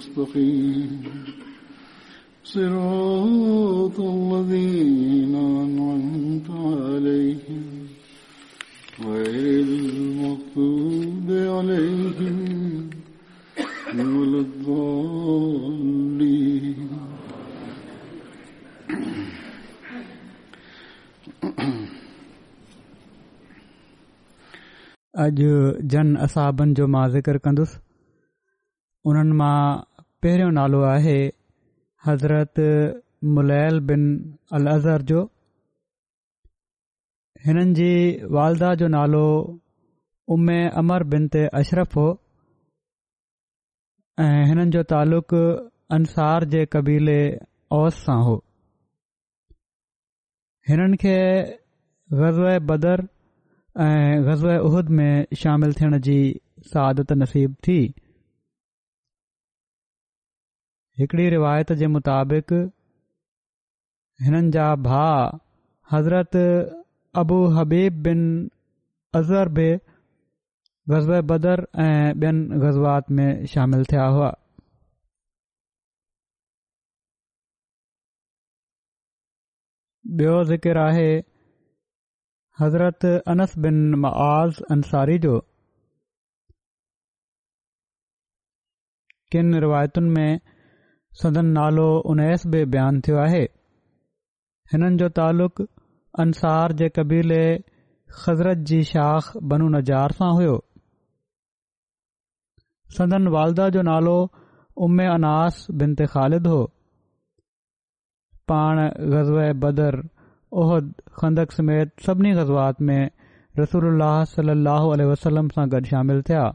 المستقيم صراط الذين أنعمت عليهم عليهم غير المغضوب ولا الضالين اج جن اصابن جو ذکر मां पहिरियों नालो आहे हज़रत मुलैल बिन अलज़हर जो हिननि जी वालदा जो नालो उमे अमर बिन ते अशरफ़ हो ऐं हिननि जो तालुक अंसार जे क़बीले ओस सां हो हिननि खे ग़ज़ बदर ऐं ग़ज़ल उहद में शामिलु थियण जी सदत थी हिकिड़ी रिवायत जे मुताबिक़ हिननि जा भा हज़रत अबू हबीब बिन अज़हर बि ग़ज़बे बदर ऐं ॿियनि ग़ज़वात में शामिल थिया हुआ ॿियो حضرت आहे हज़रत अनस बिन मआज़ अंसारी जो किनि रिवायतुनि में सदन नालो उनैस बे बयानु थियो आहे हिननि जो तालुक़ु अंसार जे क़बीले ख़ज़रत जी शाख बनू नज़ार सां हुयो सदन वालदा जो नालो उम्म अनास बिनत ख़ालिद हो पाण ग़ज़ बदर उहद खंदक समेत सभिनी ग़ज़ात में रसूल सलाहु आल वसलम सां गॾु शामिलु थिया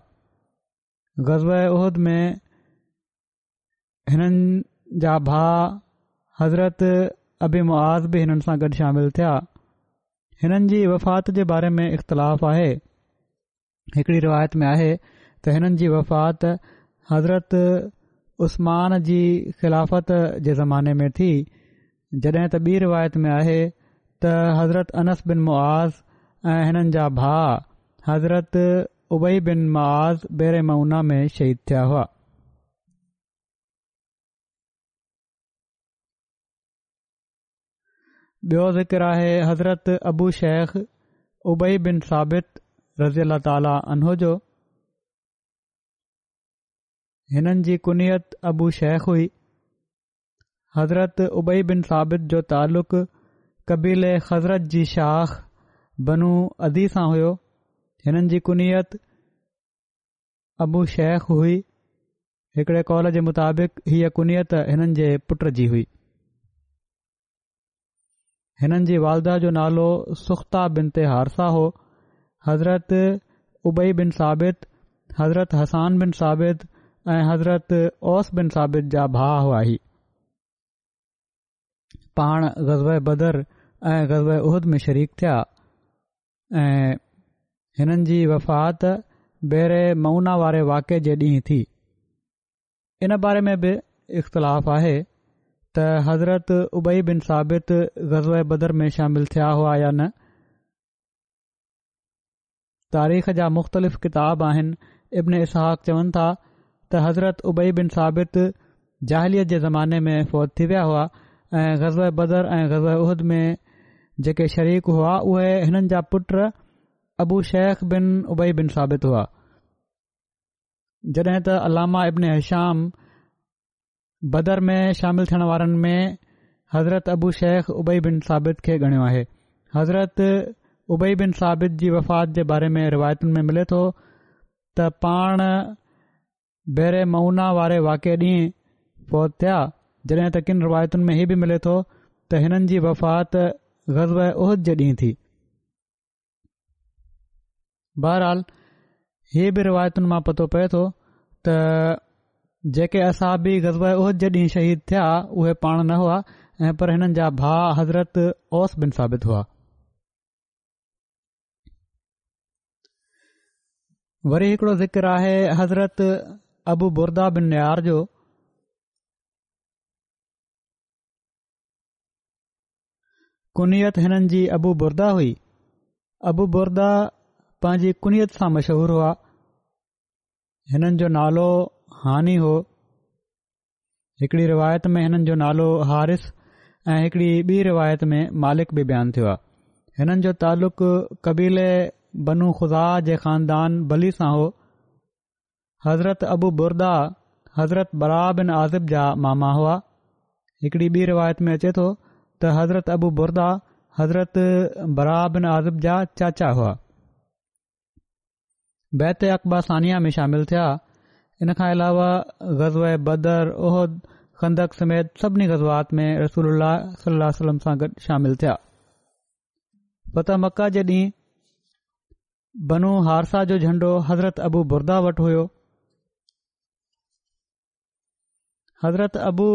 ग़ज़ उहिद में हिननि जा भा हज़रत अबी मुआज़ बि हिननि सां गॾु शामिलु थिया हिननि जी वफ़ात जे बारे में इख़्तिलाफ़ आहे हिकिड़ी रिवायत में आहे त हिननि जी वफ़ात हज़रत उस्मान जी ख़िलाफ़त जे ज़माने में थी जॾहिं त ॿी रिवायत में आहे त हज़रत अनस बिन मुआज़ ऐं हिननि जा भा हज़रत उबई बिन मआज़ बेरेमूना में शहीद थिया हुआ ॿियो ज़िक्र आहे हज़रत अबू शेख उबई बिन साबित रज़ी अला ताला अनोजो हिननि जी कुनियत अबू शेख हुई हज़रत उबई बिन साबित जो तालुक़ कबीले हज़रत जी शाख़ बनू अदी सां हुओ हिननि जी कुनीयत अबू शेख हुई हिकड़े कॉल जे मुताबिक़ हीअ कुनियत हिननि जे पुट जी हुई हिननि जी वालदा जो नालो सुख्ता बिन ते हारसा हो हज़रत उबई बिन साबित हज़रत हसान बिन साबित ऐं हज़रत ओस बिन साबित जा भाउ आहीं पाण ग़ज़ब बदर ऐं ग़ज़ब उहद में शरीक थिया ऐं हिननि जी वफ़ात बहिर मऊना वारे वाक़े जे ॾींहुं थी इन बारे में बि इख़्तिलाफ़ु आहे त हज़रत उबई बिन साबित ग़ज़ा बदर में शामिल थिया हुआ या न तारीख़ जा मुख़्तलिफ़ किताब आहिनि इब्न इसहाक इसहक़वनि था त हज़रत उबई बिन साबित ज़ाहिलियत जे ज़माने में फ़ौत थी विया हुआ ऐं ग़ज़ बदर ऐं ग़ज़ा उहद में जेके शरीक हुआ उहे हिननि जा पुट अबू शेख बिन उबई बिन साबित हुआ जॾहिं त अलामा इब्न हिशाम बदर में शामिल थियण वारनि में हज़रत अबू शेख उबई बिन साबित खे ॻणियो आहे हज़रत उबई बिन साबित जी वफ़ात जे बारे में रिवायतुनि में मिले थो त पाण बहिरे मउना वारे वाक्य ॾींहुं फौज थिया जॾहिं त किन रिवायतुनि में हीअ बि मिले थो त हिननि जी वफ़ात ग़ज़ब ओहिद जे ॾींहुं थी बहरहाल हीअ बि रिवायतुनि मां पतो पए थो त जेके असां बि उहद उहो जॾहिं शहीद थिया उहे पाण न हुआ ऐं पर हिननि जा भाउ हज़रत ओस बिन साबित हुआ वरी ज़िक्र आहे हज़रत अबू बुर्दा बिन नियार जो कुनियत हिननि जी अबू बुढ़ा हुई अबू बुढा पंहिंजी कुनियत सां मशहूरु हुआ हिननि जो नालो हानि हो हिकड़ी रिवायत में हिननि जो नालो हारिस ऐं हिकिड़ी ॿी रिवायत में मालिक बि बयानु थियो आहे हिननि जो तालुक़ कबीले बनू ख़ुदा जे ख़ानदान बली सां हो हज़रत अबू बुरदा हज़रत बरा बिन आज़िब जा मामा हुआ हिकिड़ी ॿी रिवायत में अचे थो त हज़रत अबू बुरदा हज़रत बरा बिन आज़िब जा चाचा हुआ बैत अकबा सानिया में शामिल थिया इन खां अलावा ग़ज़ब बदर उहद खंदक समेत सभिनी गज़वातात में रसल सलम सां गॾु शामिल थिया फत मक्का जे ॾींहुं बनू हारसा जो झंडो हज़रत अबू बुर्दा वटि हुयो हज़रत अबू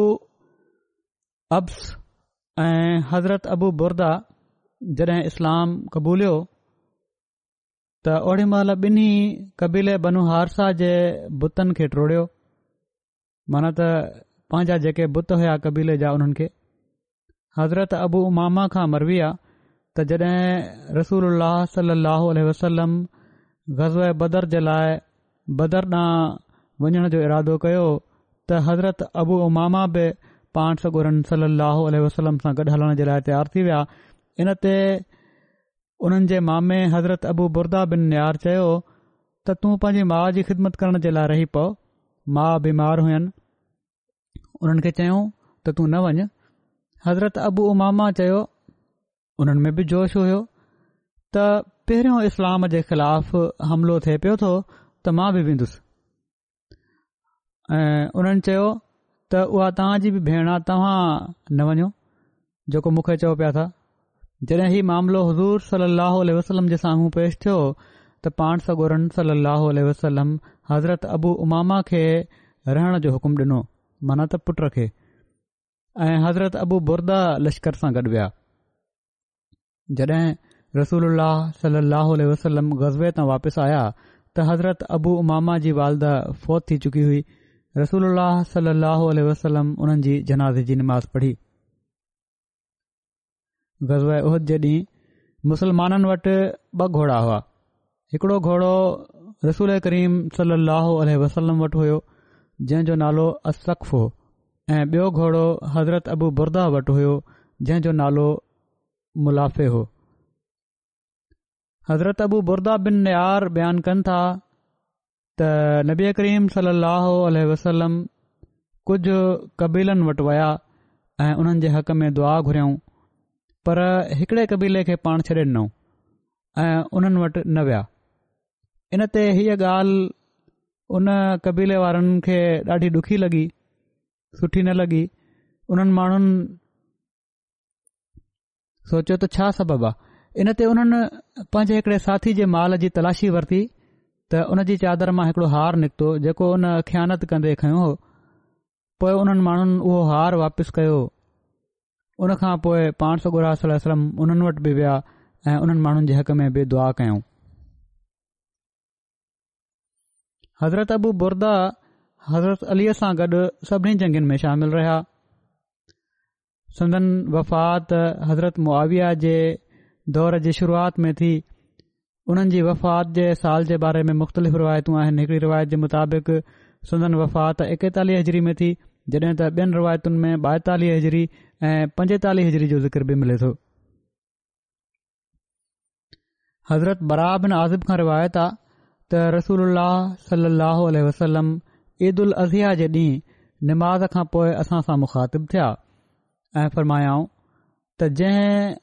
अब्स ऐं हज़रत अबू बुर्दा जॾहिं इस्लाम क़बूलियो त ओड़ी महिल ॿिन्ही कबीले बनू हारसा जे बुतनि खे टोड़ियो माना त पंहिंजा जेके बुत हुया कबीले जा उन्हनि खे हज़रत अबू उमामा खां मरवी आहे त जॾहिं रसूल सल अह वसलम ग़ज़ल बदर जे लाइ बदर ॾांहुं वञण जो इरादो कयो त हज़रत अबू उमामा बि पाण सगुरनि सलाहु उल्ह वसलम सां गॾु हलण जे लाइ तयारु थी विया इन ते उन्हनि जे मामे हज़रत अबू बुरदा बिन नियार चयो त तूं पंहिंजी माउ जी ख़िदमत करण जे लाइ रही पओ माउ बीमार हुयनि उन्हनि खे चयऊं त तूं न वञ हज़रत अबू उमामा चयो उन्हनि में बि जोश हुयो त पहिरियों इस्लाम जे ख़िलाफ़ हमिलो थिए पियो थो त मां बि वेंदुसि ऐं उन्हनि चयो त उहा तव्हां बि भेण आहे तव्हां न वञो जेको मूंखे चओ पिया था जड॒ हीउ मामिलो हज़ूर सलाहु वसलम जे साम्हूं पेश थियो त पाण सगोरन सल वसलम हज़रत अबू उमामा खे रहण जो हुकुम डि॒नो माना त पुट खे ऐं हज़रत अबू बुर्दा लश्कर सां गॾु विया जड॒हिं रसूल सलो वसलम गज़बे तां वापसि आया त हज़रत अबू उमामा जी वालदा फौत थी चुकी हुई रसूल सलाहु वसलम उन्हनि जी जनाज़े जी निमाज़ पढ़ी गज़व उहद जे ॾींहुं मुसलमाननि वटि ॿ घोड़ा हुआ हिकिड़ो घोड़ो रसूल करीम सल ाहो वसलम वटि हुयो जंहिं जो नालो असकफ़ हो ऐं ॿियो घोड़ो हज़रत अबू बुरदा वटि हुयो जंहिं जो नालो मुलाफ़े हो हज़रत अबू बुरदा बिन नियार बयानु कनि था त नबी करीम सल लहो वसलम कुझु कबीलनि वटि विया ऐं उन्हनि हक़ में दुआ घुरियऊं पर हिकड़े कबीले खे पाण छॾे ॾिनऊं ऐं उन्हनि वटि न विया इनते हीअ ॻाल्हि उन कबीले वारनि खे ॾाढी ॾुखी लॻी सुठी न लॻी उन्हनि माण्हुनि सोचियो त छा सबबु आहे इन ते उन्हनि पंहिंजे साथी जे माल जी तलाशी वरती त उन जी चादर मां हिकड़ो हार निकितो जेको उन अख्यानत कंदे खयों हो पोए उन्हनि माण्हुनि उहो हार वापसि कयो उनखां पोइ पाण सौ सलम उन्हनि वटि बि विया ऐं उन्हनि माण्हुनि जे हक़ में बि दुआ कयूं हज़रत अबू बुरदा हज़रत अलीअ सां गॾु सभिनी जंगनि में शामिल रहिया संदन वफ़ात हज़रत मुआविया जे दौर जी शुरुआति में थी उन्हनि जी वफ़ात जे साल जे बारे में मुख़्तलिफ़ रिवायतूं आहिनि हिकड़ी रिवायत जे मुताबिक़ सुंदन वफ़ात एकेतालीह हज़री में थी जॾहिं त ॿियनि रिवायतुनि में ॿाएतालीह हिजरी ऐं पंजेतालीह हिजरी जो ज़िक्र बि मिले थो हज़रत बरा बिन आज़िब खां रिवायत आहे त रसूल वसलम ईद उल अज़िहा जे ॾींहुं निमाज़ खां पोइ असां सां मुखातिब थिया ऐं फ़रमायाऊं त जंहिं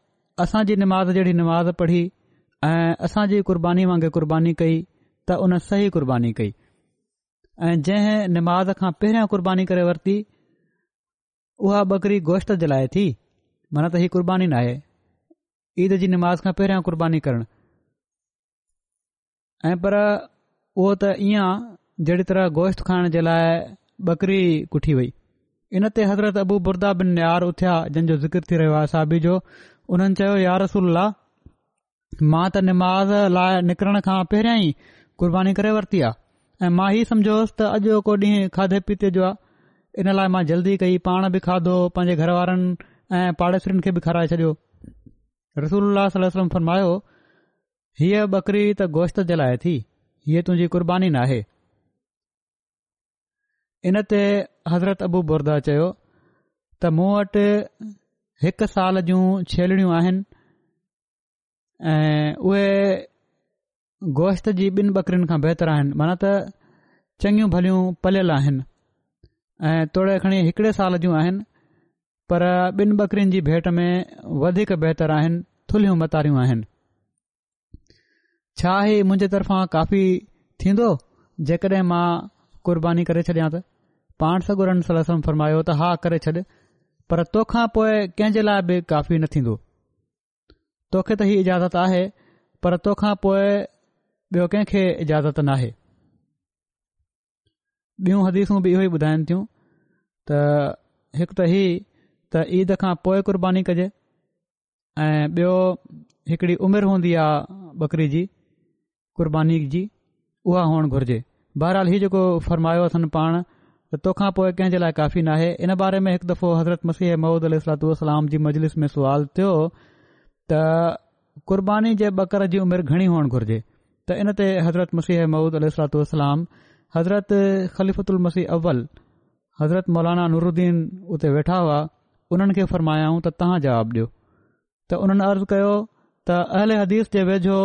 असांजी निमाज़ जहिड़ी निमाज़ पढ़ी ऐं असांजी क़ुर्बानी वांगुरु क़ुर्बानी कई त उन सही क़ुर्बानी कई ऐं जंहिं निमाज़ खां पहिरियां क़ुर्बानी करे वरिती उहा बकरी गोश्त जे लाइ थी मना त हीअ क़ुर्बानी नाहे ईद जी निमाज़ पहिरियां क़ुर्बानी करणु ऐं पर उहो त ईअं जहिड़ी तरह गोश्त खाइण जे लाइ बकरी कुठी वई इन ते हज़रत अबू बुर्दा बिन नियार उथिया जंहिंजो ज़िक्र थी रहियो आहे साबू जो हुननि चयो यार रसुल्ला मां त निमाज़ लाइ निकिरण खां पहिरियां ई क़ुर्बानी करे वरिती आहे ऐं मां हीउ सम्झोसि त अॼु को ॾींहुं खाधे पीते जो आहे इन लाइ मां जल्दी कई पाण बि खाधो पंहिंजे घर वारनि ऐं पाड़ेसरिनि खे बि खाराए छॾियो रसूल सलम फरमायो हीअ बकरी त गोश्त जे लाइ थी हीअ तुंहिंजी कुर्बानी नाहे इनते हज़रत अबू बुरदा त मूं वटि हिकु साल जूं छेलड़ियूं आहिनि ऐं उहे गोश्त जी ॿिनि ॿकरियुनि खां बहितरु आहिनि माना त चङियूं भलियूं पलियल आहिनि ऐं तोड़े खणी हिकड़े साल जूं आहिनि पर ॿिनि ॿकरिन जी भेट में वधीक बहितरु आहिनि थुलियूं मतारियूं आहिनि छा ई मुंहिंजे तरफ़ां काफ़ी थींदो जेकॾहिं मां कुर्बानी करे छॾियां त पाण सगुरनि सलसम फ़र्मायो त हा करे छॾ पर तोंखां पोइ कंहिं लाइ बि काफ़ी न थींदो तोखे त ही इजाज़त आहे पर तोखां पोइ ॿियो कंहिंखे इजाज़त नाहे ॿियूं हदीसूं बि इहो ई ॿुधाइनि थियूं त हिकु त ई त ईद खां पोइ क़ुरबानी कजे ऐं बि॒यो हिकड़ी उमिरि हूंदी आहे ॿकरी जी क़ुर्बानी जी उहा हुअणु घुरिजे बहरहाल हीउ जेको फ़रमायो अथनि पाण तोखां पोइ कंहिं जे लाइ काफ़ी नाहे इन बारे में हिकु दफ़ो हज़रत मसीह महूद अलतूसलाम जी मजलिस में सुवाल थियो त क़रबानी जे ॿकर जी उमिरि घणी हुअणु त इन ते हज़रत मसीह मऊद अल सलातलाम हज़रत ख़लीफ़ुत उल मसीह अव्वल हज़रत मौलाना नूरुद्दीन उते वेठा हुआ उन्हनि खे फरमायाऊं त तव्हां जवाब ॾियो त उन्हनि अर्ज़ु कयो त अल हदीस जे वेझो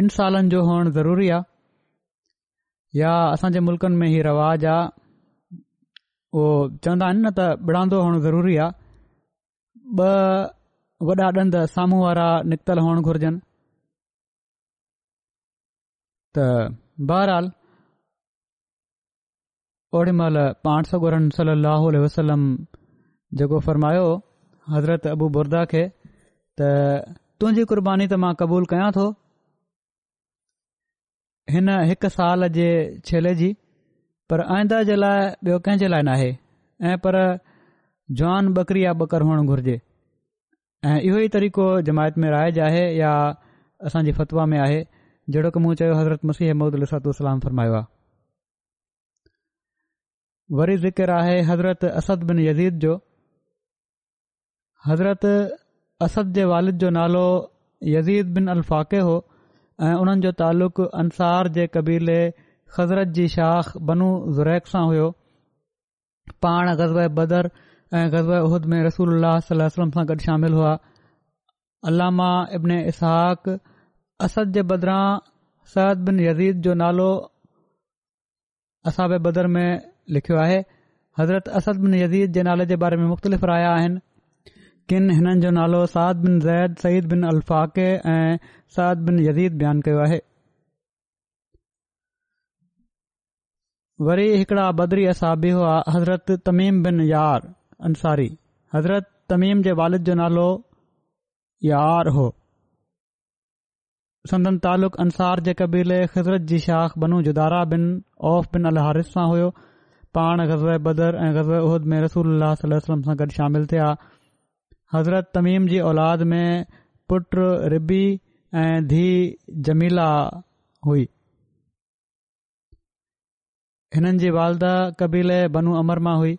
ॿिनि सालनि जो हुअणु ज़रूरी आहे या असांजे मुल्कनि में हीउ रवाज आहे उहो चवंदा आहिनि न त बिड़ांदो हुअणु ज़रूरी आहे ॿ वॾा ॾंद साम्हूं वारा निकितल हुअण घुरजनि त बहराल ओड़ी महिल पाण सगुरन सली लहल वसलम जेको फ़रमायो हज़रत अबू बुर्दा खे त तुंहिंजी कुर्बानी त मां क़बूल कयां थो हिन हिक साल जे छेले जी पर आईंदा जे लाइ ॿियो कंहिंजे लाइ नाहे ऐं पर जुआन बकरी या ॿकर हुअण घुरिजे ऐं इहो ई तरीक़ो जमायत में राइज आहे या असांजे फतवा में आहे जेड़ो की मूं चयो हज़रत मसीह अहमद फरमायो वरी ज़िकिर आहे हज़रत असद बिन यज़ीद जो हज़रत असद जे वालिद जो नालो यज़ीद बिन अलफ़ाक़े हो ऐं उन्हनि जो तालुक़ु अंसार जे क़बीले हज़रत जी शाख़ बनू ज़ुरैक सां हुयो पाण ग़ज़ब बदर ऐं ग़ज़ब उहद में रसूल सलम सां गॾु शामिल हुआ अलामा इब्न इसहाक़ असद जे बदिरां सद बिन यज़ीद जो नालो असाब बदर में लिखियो आहे हज़रत असद बिन यज़ीद जे नाले जे बारे में मुख़्तलिफ़ रहिया आहिनि किन हिननि जो नालो साद बिन ज़ैद सईद बिन अल्फ़ाके ऐं साद बिन यज़ीद बयानु कयो आहे वरी हिकिड़ा बदरी असाबी हुआ हज़रत तमीम बिन यार अंसारी हज़रत तमीम जे वालिद जो नालो यार हो संदन तालुक अंसार जे कबीले हज़रत जी शाख़ बनू जुदारा बिन औफ़ बिन अल हारिस हारिफ़ सां हुयो पाण गज़र बदर ऐं गज़र उहद में रसूल वसलम सां गॾु शामिल थिया हज़रत तमीम जी औलाद में पुट रिबी ऐं धीउ जमीला हुई हिननि जी वालदा क़बीले बनू अमर मां हुई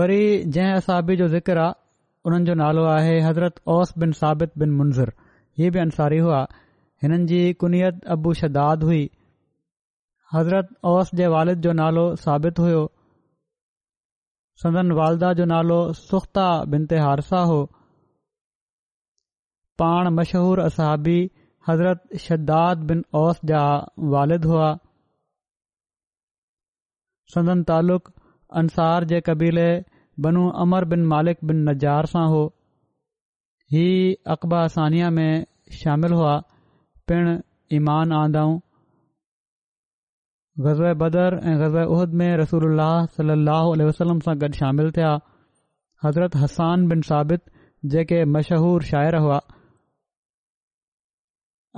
वरी जंहिं असाबी जो ज़िक्र उन्हनि जो नालो आहे हज़रत ओस बिन साबित बिन मुंज़र इहे बि अंसारी हुआ हिननि जी कुनीयत अबू शदाद हुई हज़रत ओस जे वालिद जो नालो साबित हुयो सदन वालदा जो नालो सुख्ता बिन ते हारसा हो पाण मशहूर असाबी हज़रत शद्दाद बिन ओस जा वालिद हुआ सदन तालुक़ अंसार जे क़बीले बनू अमर बिन मालिक बिन नजार सां हो ही अक़बा सानिया में शामिल हुआ पिणु ईमान आंदाऊं ग़ज़ बदर ऐं ग़ज़ उहद में रसूल अलाहु सलाहु वसलम सां गॾु शामिल थिया हज़रत हसान बिन साबित जेके मशहूरु शाइरु हुआ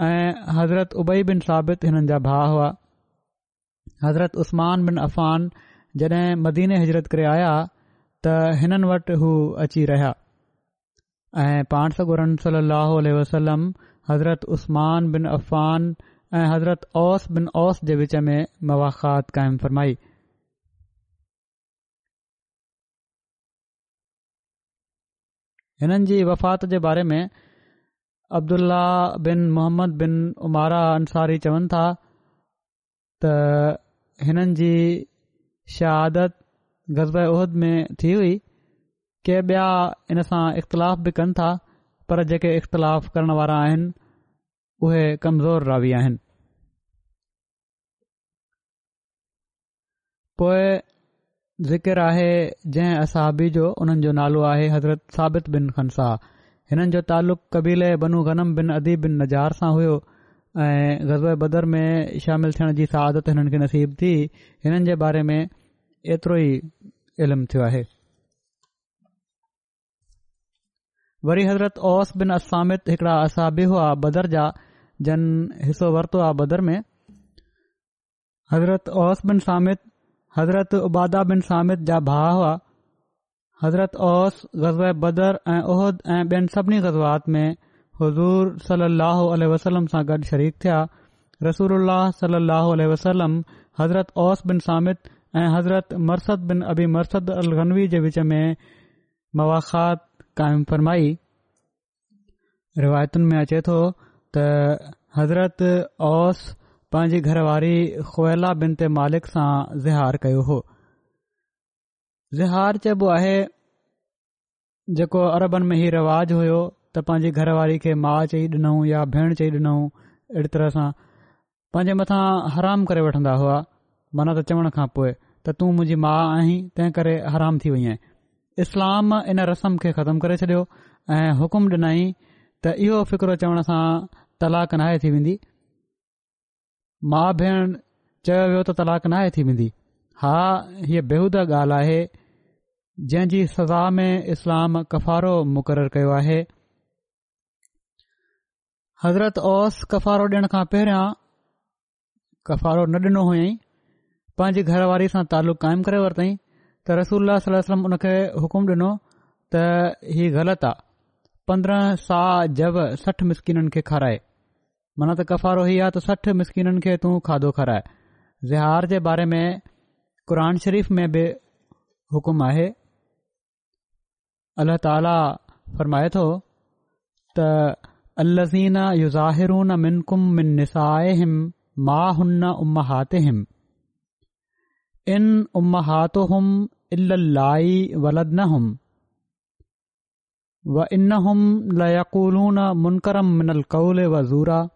ऐं हज़रत उबई बिन साबित हिननि जा भाउ हुआ हज़रत उस्मानफ़ान जॾहिं मदीने हज़रत करे आया त हिननि वटि हू अची रहिया ऐं पाण सगुर सली अलसलम हज़रत उस्मानफ़ान ऐं हज़रत ओस बिनस जे विच में मवाख़ात क़ाइमु फरमाई हिननि जी वफ़ात जे बारे में अब्दुल्ल्लाह बिन मोहम्मद बिन उमारा अंसारी चवनि था त हिननि जी शहादत गज़बे उहद में थी हुई के ॿिया इन सां इख़्तिलाफ़ बि कनि था पर जेके इख़्तिलाफ़ करण वारा आहिनि उहे कमज़ोर रावी आहिनि पोए ज़िकिर आहे जंहिं असहबी जो हुननि जो नालो आहे हज़रत साबित बिन ख़नसा हिननि जो तालुक़ु कबीले बनू ग़नम बिन अदीब बिन नज़ार सां हुयो ऐं ग़ज़बे बदर में शामिल थियण जी शहादत हिननि खे नसीबु थी हिननि जे बारे में एतिरो ई इल्म थियो आहे वरी हज़रत ओस बिन असामित हिकड़ा असाबी हुआ बदर जा हिसो वरितो आहे बदर में हज़रत ओस बिन सामित हज़रत उबादा बिन सामित जा भाउ हुआ हज़रत ओस ग़ज़ बदर ऐं ओहद ऐं ॿियनि सभिनी गज़वात में हज़ूर सल ह वसलम सां गॾु शरीक थिया रसूल सल अल वसलम हज़रत ओस बिन सामित ऐं हज़रत मरसद बिन अबी मरसद अल गनवी जे विच में मवाख़ात कायम फरमाई रिवायतुनि में अचे थो त हज़रत ओस पंहिंजी घरवारी ख़्वैला बिन ते मालिक सां ज़िहार कयो हो ज़िहार चइबो आहे जेको अरबनि में हीउ रिवाज़ हुयो त पंहिंजी घरवारी खे माउ चई ॾिनऊं या भेण चई ॾिनऊं अहिड़ी तरह सां पंहिंजे मथां हराम करे वठन्दा हुआ मन त चवण खां पोइ त तूं मुंहिंजी माउ आहीं तंहिं करे हराम थी वई आहीं इस्लाम इन रस्म खे ख़तमु करे छॾियो ऐं हुकुम ॾिनई त इहो फ़िक्रु चवण सां तलाक नाहे थी वेंदी माउ भेण चयो वियो त तलाक नाहे थी वेंदी हा हीअ बेहूदा ॻाल्हि आहे जी सज़ा में इस्लाम कफ़ारो मुक़ररु कयो आहे हज़रत ओस कफ़ारो ॾियण खां न ॾिनो हुयईं पंहिंजी घरवारी सां तालुक़ु कायम करे वरितईं त रसूल सलम्म हुन खे हुकुम डि॒नो त हीउ ग़लति आहे पंद्रहं सा जब सठ मिसकिननि खे खाराए मन त कफ़ारो ही आहे त सठ मिसकिननि खे तू खाधो खाराए ज़िहार जे बारे में क़ुर शरीफ़ में बि हुकुम आहे अल्ल्ह ताला फरमाए थो त अलज़ीन युज़ाहिर मिनकुम मिन निसा मा न उमा ان امهاتهم الا اللائي ولدنهم وانهم لا يقولون منكرا من القول وزورا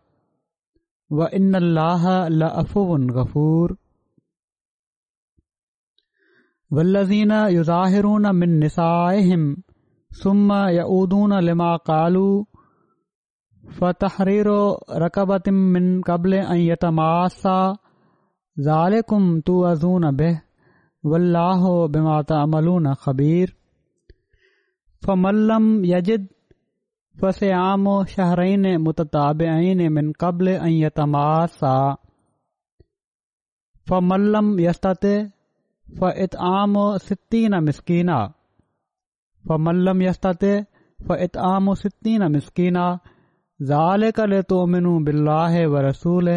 وان الله ان غفور والذين يظاهرون من نسائهم ثم يؤودون لما قالوا فتحرير رقبت من قبل ان يتماسا ذالکم ازون بہ واللہ بما تعملون خبیر فملم یجد فسیام آم متتابعین من قبل ان یتماسا فملم یستت سی نسکین ستین الم یست فعت آم ستنی ستین مسکینہ ذالک لتؤمنوا تو مینو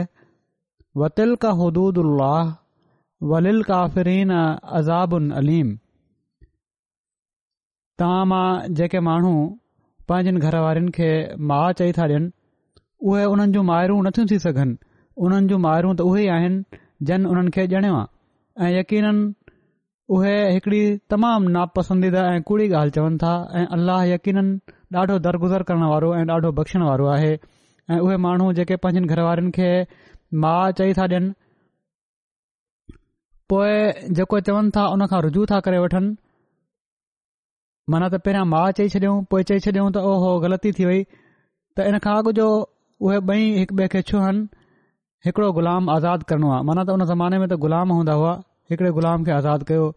वतिल का हुदूद उल्लाह वलिल काफ़रीन अ अज़ाबन अलीम तव्हां मां जेके माण्हू पंहिंजनि घर वारनि खे माउ चई था ॾियनि उहे उन्हनि जूं मायूं नथियूं थी सघनि उन्हनि जूं मायूं त उहे ई आहिनि जन उन्हनि खे ॼणियो आहे ऐं यक़ीननि उहे तमामु नापसंदीदा ऐं कूड़ी ॻाल्हि चवनि था ऐं अलाह यकीननि ॾाढो दरगुज़र करण वारो ऐं ॾाढो बख़्शण वारो आहे ऐ उहे माण्हू जेके पंहिंजनि माउ चई था ॾियनि पोएं जेको चवनि था उनखां रुजू था करे वठन माना त पहिरियों मां चई छॾियों पो चई छॾियो त ओहो ग़लती थी वई त इन खां अॻु जो उहे ॿई हिकु ॿिए खे छु ग़ुलाम आज़ाद करणो आहे माना त उन ज़माने में त ग़ुलाम हूंदा हुआ हिकड़े ग़ुलाम खे आज़ादु कयो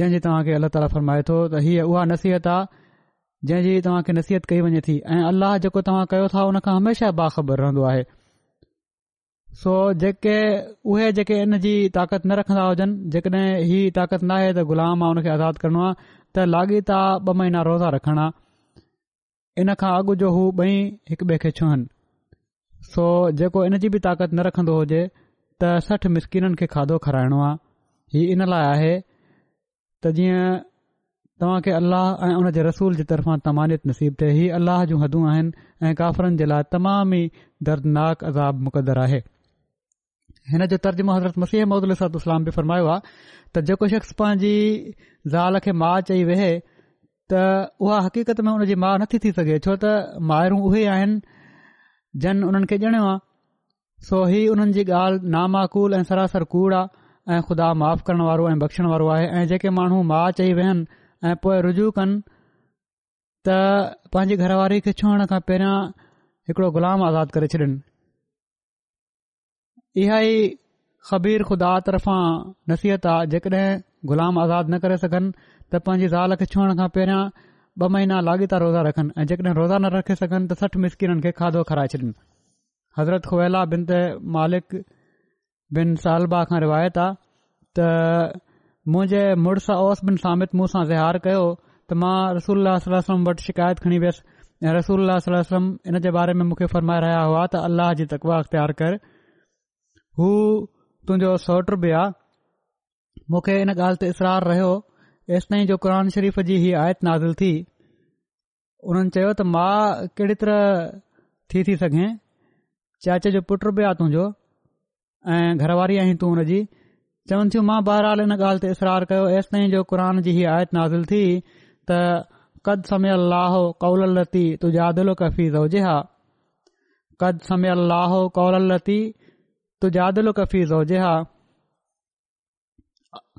जंहिं तव्हां खे अलाह ताला फरमाए थो त हीअ उहा नसीहत आहे जंहिं तव्हां खे नसीहत कई वञे थी ऐ अलाह जेको तव्हां कयो था हमेशा बाख़बर रहंदो आहे सो जेके उहे जेके इन जी ताक़त न रखन्दा हुजनि जेकड॒हिं ही ताक़त न आहे त ग़ुलाम आहे उन खे आज़ादु करणो आहे त लाॻीता ॿ महीना रोज़ा रखणा इन खां अॻु जो हू ॿई हिकु ॿिए खे छुहनि सो जेको इन जी बि ताक़त न रखन्दो हुजे त सठि मिसकिननि खे खाधो खाराइणो आहे हीउ इन लाइ आहे त जीअं तव्हां खे अल्लाह ऐं उन रसूल जी तरफ़ा तमानियत नसीब थे हीउ अल्लाह जूं हदूं आहिनि ऐं काफ़िरनि जे लाइ तमामु ई दर्दनाक अज़ाब मुक़दरु आहे हिन जो तर्जुमो हज़रत मसीह महदलस इस्लाम बि फरमायो आहे त जेको शख़्स पंहिंजी ज़ाल खे माउ चई वेह त उहा हक़ीक़त में उन जी माउ नथी थी सघे छो त मायरूं उहे आहिनि जन उन्हनि खे ॼणियो आहे सो ही हुननि जी ॻाल्हि नामा ऐं सरासर कूड़ आहे ऐ खुदा माफ़ करण वारो ऐ बख़्शण वारो आहे ऐ जेके माण्हू माउ चई वेहन ऐ पोए रुज कनि त घरवारी खे छुहण खां पहिरां हिकड़ो ग़ुलाम आज़ादु करे छॾिन इहा ई ख़बीर ख़ुदा तर्फ़ां नसीहत आहे जेकॾहिं ग़ुलाम आज़ादु न करे सघनि त पंहिंजी ज़ाल खे छुहण खां पहिरियां ॿ महीना लगाॻीता रोज़ा रखनि ऐं जेकॾहिं रोज़ा न रखे सघनि त सठि मिसकिननि खे खाधो खाराए छॾिन हज़रत ख़ुवैला बिन त मालिक बिन सालबा खां रिवायत आहे त मुंहिंजे मुड़ु ओस बिन सामित मूं सां ज़हार कयो त मां रसोल्ला वटि शिकायत खणी वियसि ऐं रसूल वसलम इन जे बारे में मूंखे फरमाए रहिया हुआ त अल्लाह जी तकवा अख़्तियार कर हू तुंहिंजो सौटु बि आहे मूंखे इन ॻाल्हि ते इसरार रहियो एसि ताईं जो क़ुर शरीफ़ जी हीअ आयत नाज़िल थी उन्हनि चयो त मां कहिड़ी तरह थी थी सघें चाचे जो पुटु बि आहे तुंहिंजो ऐं घरवारी आहीं तूं हुन जी चवनि थियूं मां बहरहाल इन ॻाल्हि ते इसरार कयो एसि ताईं जो क़ुर जी हीअ आयत नाज़िल थी त कद समय अल कौल लती तुंहिंजा आदिलो कफ़ी हा कद समय कौल लती तूं जादलीर ज़ोजे हा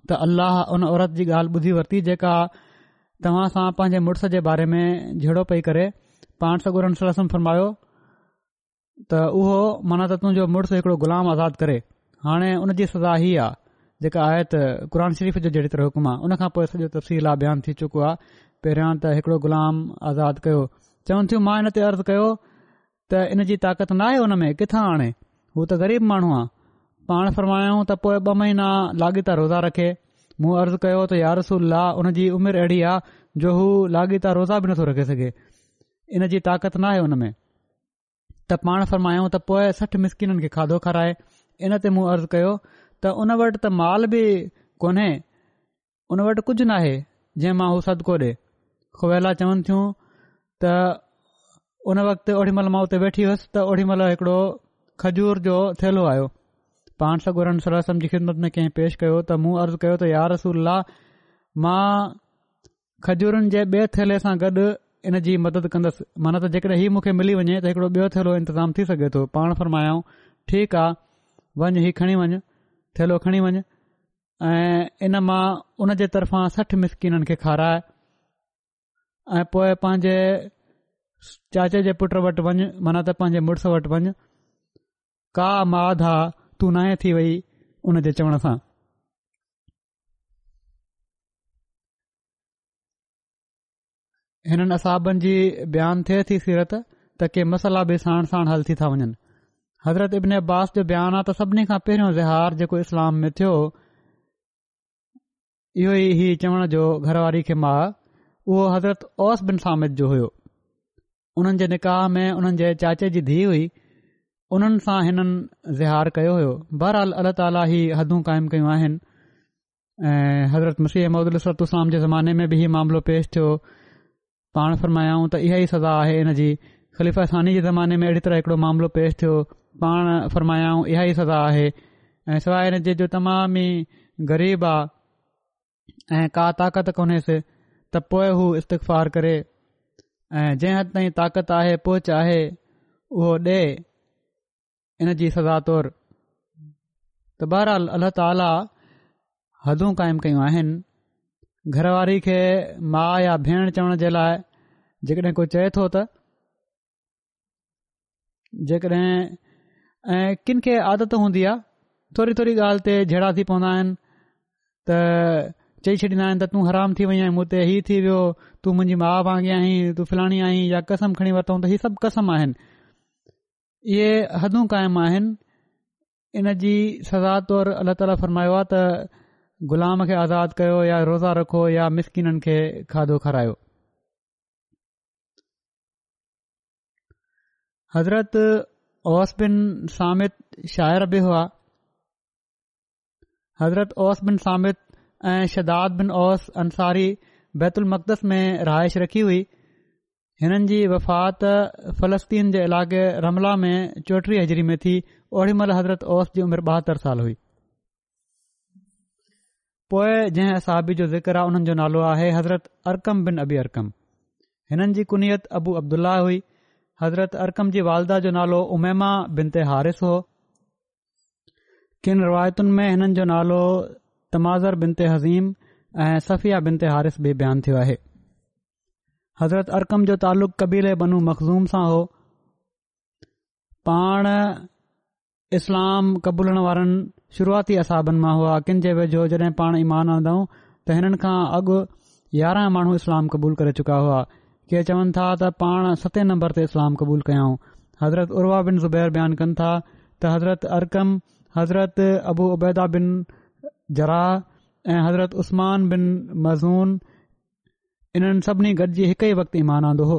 त अल्लाह उन औरत जी ॻाल्हि ॿुधी वरती जेका तव्हां सां पंहिंजे मुड़ुस जे बारे में झेड़ो पई करे पाण सगुरनि रस्म फ़रमायो त उहो माना त तुंहिंजो मुड़ुस ग़ुलाम आज़ादु करे हाणे उन जी सज़ा ही आ जेका आहे त क़रन शरीफ़ जो हुकुम आहे हुन खां पोइ सॼो तफ़सील आहे बयानु थी चुको आहे पहिरियां ग़ुलाम आज़ाद कयो चवनि थियूं मां हिन ते अर्ज़ु कयो त इन जी ताक़त न आहे हुन में किथां आणे हू त ग़रीब माण्हू आहे पाण फ़रमायो त पोइ ॿ महीना लाॻीता रोज़ा रखे मूं अर्ज़ु कयो त यार रसूल उन जी उमिरि अहिड़ी आहे जो हू लाॻीता रोज़ा बि नथो रखे सघे इन जी ताक़त नाहे उन में त पाण फ़रमायूं त पोए सठि मिसकिननि खे खाधो खाराए इन ते मूं अर्ज़ु कयो त उन वटि त माल बि कोन्हे उन वटि कुझु नाहे जंहिं मां हू सदको ॾिए ख़्वेला चवनि थियूं त उन वक़्त ओॾीमहिल मां उते वेठी हुयुसि त ओॾीमहिल हिकिड़ो खजूर जो थैलो आयो पाण सगुरनि सरा सम जी ख़िदमत में कंहिं पेश कयो त मूं अर्ज़ु कयो त यार रसूला मां खजूरनि जे ॿिए थैले सां गॾु इन जी मदद कंदसि माना त जेकॾहिं हीउ मूंखे मिली वञे त हिकिड़ो ॿियो थेलो इंतज़ाम थी सघे थो पाण फरमायूं ठीकु आहे वञ हीअ खणी वञ थैलो खणी वञ ऐं इन मां उन जे तरफ़ा सठि मिसकिननि खे खाराए ऐं पोए पंहिंजे चाचे जे पुट वटि वञु माना त पंहिंजे मुड़ुसु वटि वञु का माधा तू नाहे थी वई हुनजे चवण सां हिननि असाबनि जी बयानु थिए थी सीरत त के मसाला बि साण साण हल थी था वञनि हज़रत इबिन अब्बास जो बयानु आहे त सभिनी खां पहिरियों ज़िहार जेको इस्लाम में थियो इहो ई हीउ चवण जो घरवारी खे मां उहो हज़रत ओस बिन सामित जो हुयो हुननि जे निकाह में उन्हनि जे चाचे जी धीउ हुई उन्हनि सां हिननि ज़िहार कयो हुयो बहरहाल अलाह ताला ई हदूं क़ाइमु कयूं आहिनि ऐं हज़रत मसीह मुल्सलाम जे ज़माने में बि हीउ मामिलो पेश थियो पाण फ़रमायाऊं त इहा ई सज़ा आहे हिन जी ख़लीफ़ा सानी जे ज़माने में अहिड़ी तरह हिकिड़ो मामिलो पेश थियो पाण फ़रमायाऊं इहा ई सज़ा आहे ऐं सवाइ हिन जे जो तमाम ई ग़रीब आहे ऐं का ताक़त कोन्हेसि त पोइ हू इस्तफ़ार करे ऐं जंहिं हद ताईं ताक़त आहे पोच आहे उहो ॾे इन जी सदा तौरु त बहराल अला ताला हदूं कायमु कयूं आहिनि घरवारी खे माउ या भेण चवण जे लाइ जेकॾहिं को चए थो त जेकॾहिं ऐं किनि खे आदत हूंदी आहे थोरी थोरी ॻाल्हि ते जहिड़ा थी पवंदा आहिनि त चई छॾींदा आहिनि त तूं हराम थी वई आहीं मूं ते हीउ थी वियो तू मुंहिंजी माउ वांगी आहीं तू फिलाणी आहीं या कसम खणी वरितऊं त ही सभु कसम आहिनि इहे हदूं क़ाइमु आहिनि इन जी सज़ाद तौरु अलाह ताली फरमायो आहे त ग़ुलाम खे आज़ादु कयो या रोज़ा रखो या मिसकिननि खे खाधो खारायो हज़रत ओस बिन सामित शाइर बि हुआ हज़रत ओस बिन सामित ऐं शदात बिन ओस अंसारी बैत उलमकदस में रहाइश रखी हुई हिननि जी वफ़ात फ़लस्तीन जे इलाक़े रमला में चोटी हजरी में थी ओड़ी महिल हज़रत ओस जी उमिरि ॿाहतरि साल हुई पोए जंहिं असाबी जो ज़िक्र हुननि जो नालो आहे हज़रत अरकम बिन अबी अरकम हिननि जी कुनीयत अबू अब्दुल्ला हुई हज़रत अरकम जी वालदा जो नालो उमेमा बिन ते हारिस हो किन रिवायतुनि में हिननि जो नालो तमाज़र बिनते हज़ीम ऐं सफ़िया बिनते हारिस बि बयानु थियो आहे हज़रत अरकम जो तालुक़ु कबीले बनू मखज़ूम सां हो पाण इस्लाम क़बूलण वारनि शुरूआती असाबनि मां हुआ किन जे वेझो जॾहिं पाण ईमान आंदाऊं त हिननि खां अॻु यारहं माण्हू इस्लाम क़बूल करे चुका हुआ के चवनि था त पाण सते नंबर ते इस्लाम क़बूल कयाऊं हज़रत उर्वा बिन ज़ुबैर बयानु कनि था त हज़रत अरकम हज़रत अबू उबैदा बिन जरा ऐं हज़रत उस्मान बिन मज़ून इन्हनि सभिनी गॾिजी हिकु ई वक़्तु ईमान आंदो हो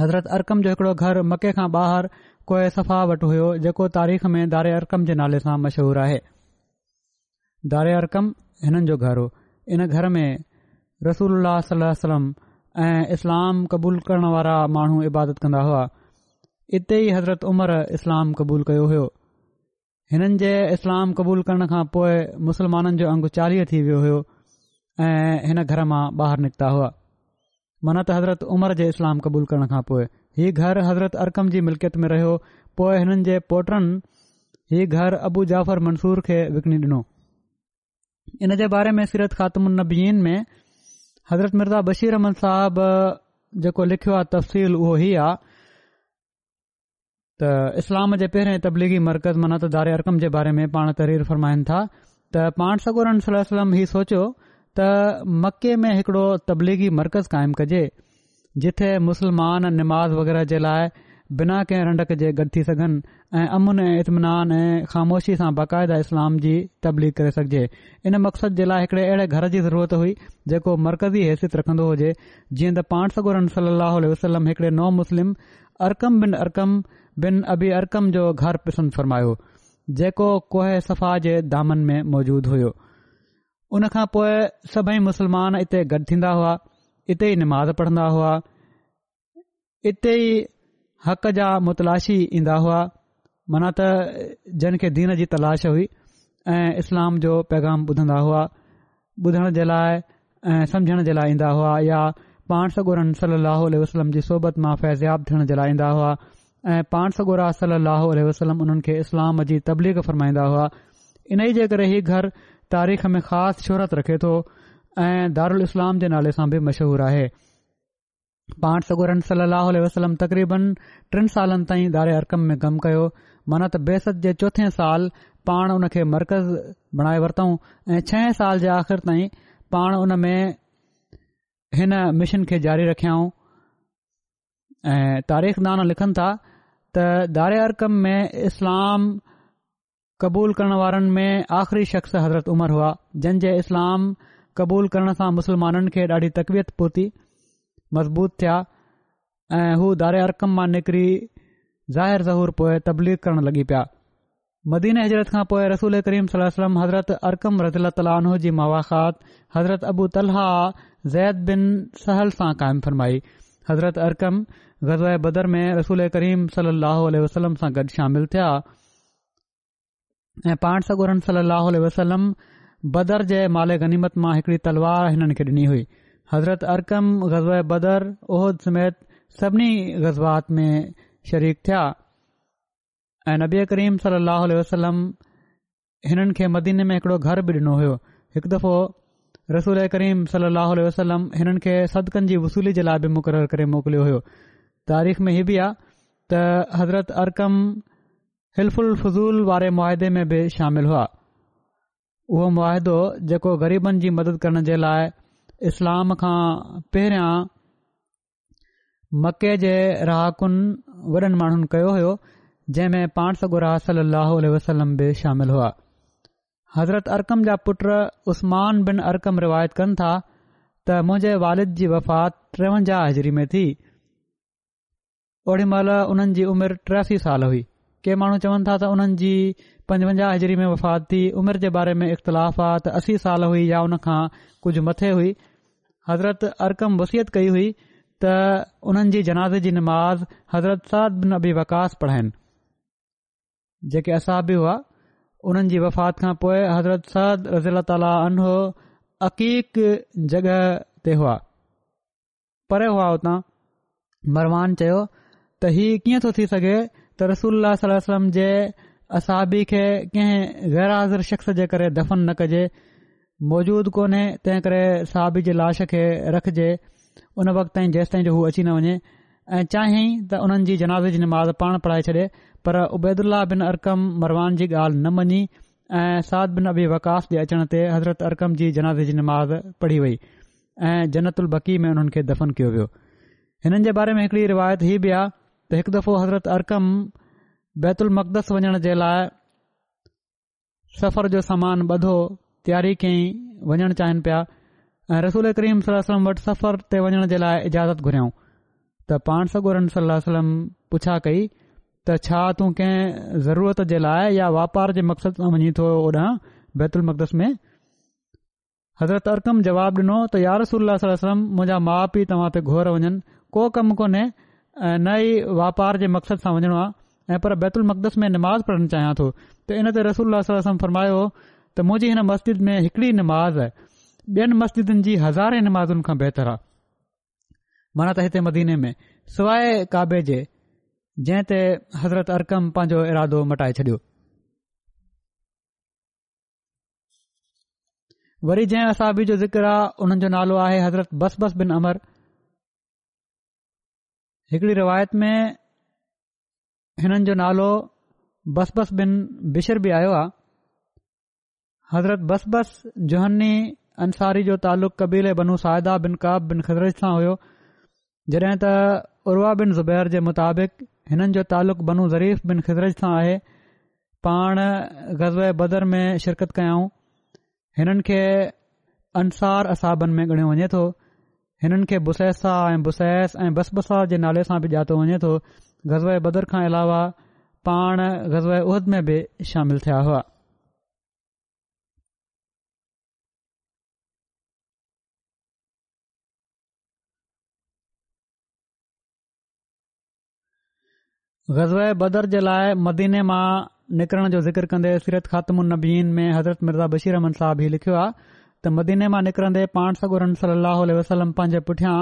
हज़रत अरकम जो हिकड़ो घर मके खां ॿाहिरि कोए सफ़ा वटि हुयो जेको तारीख़ में दारे अरकम जे नाले सां मशहूरु आहे दारे अरकम हिननि जो घर हो इन घर में रसूल सलम ऐं इस्लाम क़बूल करण वारा माण्हू इबादत कंदा हुआ इते ई हज़रत उमर इस्लाम क़बूल कयो हो हिननि जे इस्लाम क़बूल करण खां पोइ मुस्लमाननि जो अंगु चालीह थी वियो हो ऐं हिन घर मां ॿाहिरि निकिता हुआ मन्नत हज़रत उमर जे इस्लाम क़बूल करण खां पोइ हीउ घर हज़रत अरकम जी मिल्कियत में रहियो पोइ हिननि जे पोटरनि हीउ घर अबू जाफ़र मंसूर खे विकणी ॾिनो हिन जे बारे में सीरत ख़ात्मनीन में हज़रत मिर्ज़ा बशीरमन साहब जेको लिखियो आहे तफ़सील उहो ही आहे त इस्लाम जे पहिरें तबलीगी मरकज़ मनत दारे अरकम जे बारे में पाण तरीर फरमाइनि था त पाण सगोरम हीउ सोचियो त मके में हिकड़ो तबलीगी मर्कज़ क़ाइमु कजे जिथे मुस्लमान निमाज़ वगैरह जे लाइ बिना कंहिं रंडक जे गॾु थी सघनि ऐं अमुन ऐं इतमिनान ऐं ख़ामोशी सां बाक़ाइदा इस्लाम जी तबलीग करे सघिजे इन मक़सद जे लाइ हिकड़े अहिड़े घर जी ज़रूरत हुई जेको मर्कज़ी हैसियत रखंदो हुजे जीअं त पाण सगोरन सली वसलम हिकड़े नओ मुस्लिम Arqam bin Arqam bin Abi Arqam जो घर पसंदि फ़रमायो जेको कोहे सफ़ा जे दामन में मौजूदु हुयो उन खां पोइ सभई मुस्लमान इते गॾु थींदा हुआ इते ई निमाज़ पढ़ंदा हुआ इते ई हक़ जा मुतलाश ईंदा हुआ मन त जन खे दीन जी तलाश हुई ऐं इस्लाम जो पैगाम ॿुधंदा हुआ ॿुधण जे लाइ ऐं समझण जे लाइ ईंदा हुआ या पाण सॻोरन सल वसलम जी सोबत मां फैज़ियाब थियण जे लाइ ईंदा हुआ ऐं पाण सगुरा सल वसलम उन्हनि खे इस्लाम जी तबलीग फरमाईंदा हुआ इन ई जे करे ई तारीख़ में ख़ासि शोहरत रखे थो ऐं दारुल इस्लाम जे नाले सां बि मशहूरु आहे पाण सगोरम सलाह वसलम तक़रीबन टिन सालन ताईं दार अरकम में कमु कयो माना त बेसत जे चोथे साल पाण उन खे मरकज़ बणाए वरितऊं ऐं छहे साल जे आख़िर ताईं पाण उन में हिन मिशन खे जारी रखियाऊं ऐं तारीख़ दाना लिखनि था त दारि अरकम में इस्लाम क़बूल करण वारनि में आख़िरी शख़्स हज़रत उमर हुआ जन जे इस्लाम क़बूल करण सां मुस्लमाननि खे ॾाढी तकवीयत पुर्ती मज़बूत थिया ऐं हू दारे अरकम मां निकिरी ज़ाहिर ज़हूर पोए तबलीग करण लॻी पिया मदीन हज़रत खां पोइ रसूल करीम सलम हज़रत अरकम रज़ल्तन जी मुक़ात हज़रत अबू तलहा ज़ैद बिन सहल सां क़ाइमु फ़र्माई हज़रत अरकम गज़ाए बदर में रसूल करीम सली वसलम सां गॾु शामिल थिया ऐं पाण सगोरनि सलाह वसलम बदर जे माले गनीमत मां हिकड़ी तलवार हिननि खे ॾिनी हुई हज़रत अरकम गज़ो आहे बदर ओहद समेत सभिनी ग़ज़बात में शरीक थिया ऐं नबे करीम सलाहु वसलम हिननि खे मदीने में हिकड़ो घर बि डि॒नो होयो हिकु दफ़ो रसूल करीम सलाह वसलम हिननि खे सदिकनि जी वसूली जे लाइ बि मुक़ररु करे मोकिलियो हुयो तारीख़ में हीअ बि आहे त हज़रत अरकम हिल्फुल फज़ूल वारे मुआदे में बि शामिल हुआ उहो मुआदो जेको ग़रीबनि जी मदद करण जे लाइ इस्लाम खां पहिरियां मके जे रहाकुनि वॾनि माण्हुनि कयो हो जंहिं में पाण सगुरा सलाहु वसलम बि शामिल हुआ हज़रत अरक़म जा पुट उस्मान बिन अरक़म रिवायत कनि था त मुंहिंजे वालिद जी वफ़ात ट्रिवंजाह हज़री में थी ओड़ी महिल उन्हनि जी उमिरि ट्रियासी साल हुई के माण्हू चवनि था त उन्हनि जी पंजवंजाह हज़री में वफ़ात थी उमिरि जे बारे में इख़्तिलाफ़ आहे त असी साल हुई या उनखां कुझु मथे हुई हज़रत अरकम बसियत कई हुई त उन्हनि जी जनाज़ जी निमाज़ हज़रत सद न बि वकास पढ़ाइनि जेके असाब हुआ उन्हनि जी वफ़ात खां पोइ हज़रत सद रज़ीला ताली अनो अक़ीक़ जग॒ ते हुआ परे हुआ उतां मरवान चयो त हीउ कीअं थो थी सघे رسول اللہ صلی اللہ علیہ وسلم कंहिं गैर हाज़िर शख़्स जे करे दफ़न न कॼे मौजूद कोन्हे तंहिं करे सहाबी जे लाश खे رکھ उन वक़्त ताईं जेसि ताईं जो جو अची न نہ ऐं चाहियईं त हुननि जी जनाज़ جی नमाज़ पाण पढ़ाए چڑے पर उबेदुल्लह बिन अरकम मरवान जी ॻाल्हि न मञी ऐ साद बिन अबी वकास जे अचण हज़रत अरकम जी जनाज़ जी नमाज़ पढ़ी वई ऐं जनत उल्बकी में हुननि दफ़न कयो वियो بارے میں बारे में ہی रिवायत ही त हिकु दफ़ो हज़रत अरकम बैतुलमकदस वञण जे लाइ सफ़र जो सामान ॿधो तयारी कयईं वञणु चाहिनि पिया ऐं रसूल करीम सलम वटि सफ़र ते वञण जे लाइ इजाज़त घुरायऊं त पाण सलम पुछा कई त छा तूं कंहिं ज़रूरत जे लाइ या वापार जे मक़सदु सां वञी थो ओॾां मक़दस में हज़रत अरकम जवाब ॾिनो त यार रसूल सलम मुंहिंजा माउ पीउ तव्हां ते घोर वञनि को कमु कोन्हे नऐ वापार जे मक़सदु सां वञणो आहे ऐं पर बैतुल मक़दस में नमाज़ पढ़णु चाहियां थो त इन ते रसूल फरमायो त मुंहिंजी हिन मस्जिद में हिकड़ी निमाज़ ॿियनि मस्जिदनि जी हज़ारे नमाज़ुनि खां बहितर आहे माना त हिते मदीने में सवाइ काबे जे जंहिं ते हज़रत अरकम पंहिंजो इरादो मटाए छॾियो वरी जंहिं असाबी जो ज़िक्र आहे हुननि जो नालो आहे हज़रत बस बस बिन अमर हिकड़ी रिवायत में हिननि जो नालो बस बस बिन बिशर बिशिर आयो आहे हज़रत बस जोहनी अंसारी जो तालुक़ कबीले बनू साहिदा बिन काब बिन खज़दरश सां हुयो जड॒हिं त उर्वा बिन ज़ुबैर जे मुताबिक़ हिननि जो तालुक़ बनू ज़रीफ़ बिन खजर सां आहे पाण ग़ज़ब बदर में शिरकत कयाऊं हिननि खे अंसार असाबनि में ॻणियो वञे थो हिननि खे बुसैसा ऐं बुसैस ऐं बसबसा जे नाले सां बि जातो वञे तो ग़ज़ब बदर खां अलावा पाण ग़ज़ब उहद में बि शामिल थिया हुआ ग़ज़ब बदर जे लाइ मदीने मां निकिरण जो ज़िक्र कंदे सीरत ख़ात्मनीन में हज़रत मिर्ज़ा बशीर अहमद साहब लिखियो आहे त मदीने मां निकरंदे पाण सगुरन सली वसलम पंहिंजे पुठियां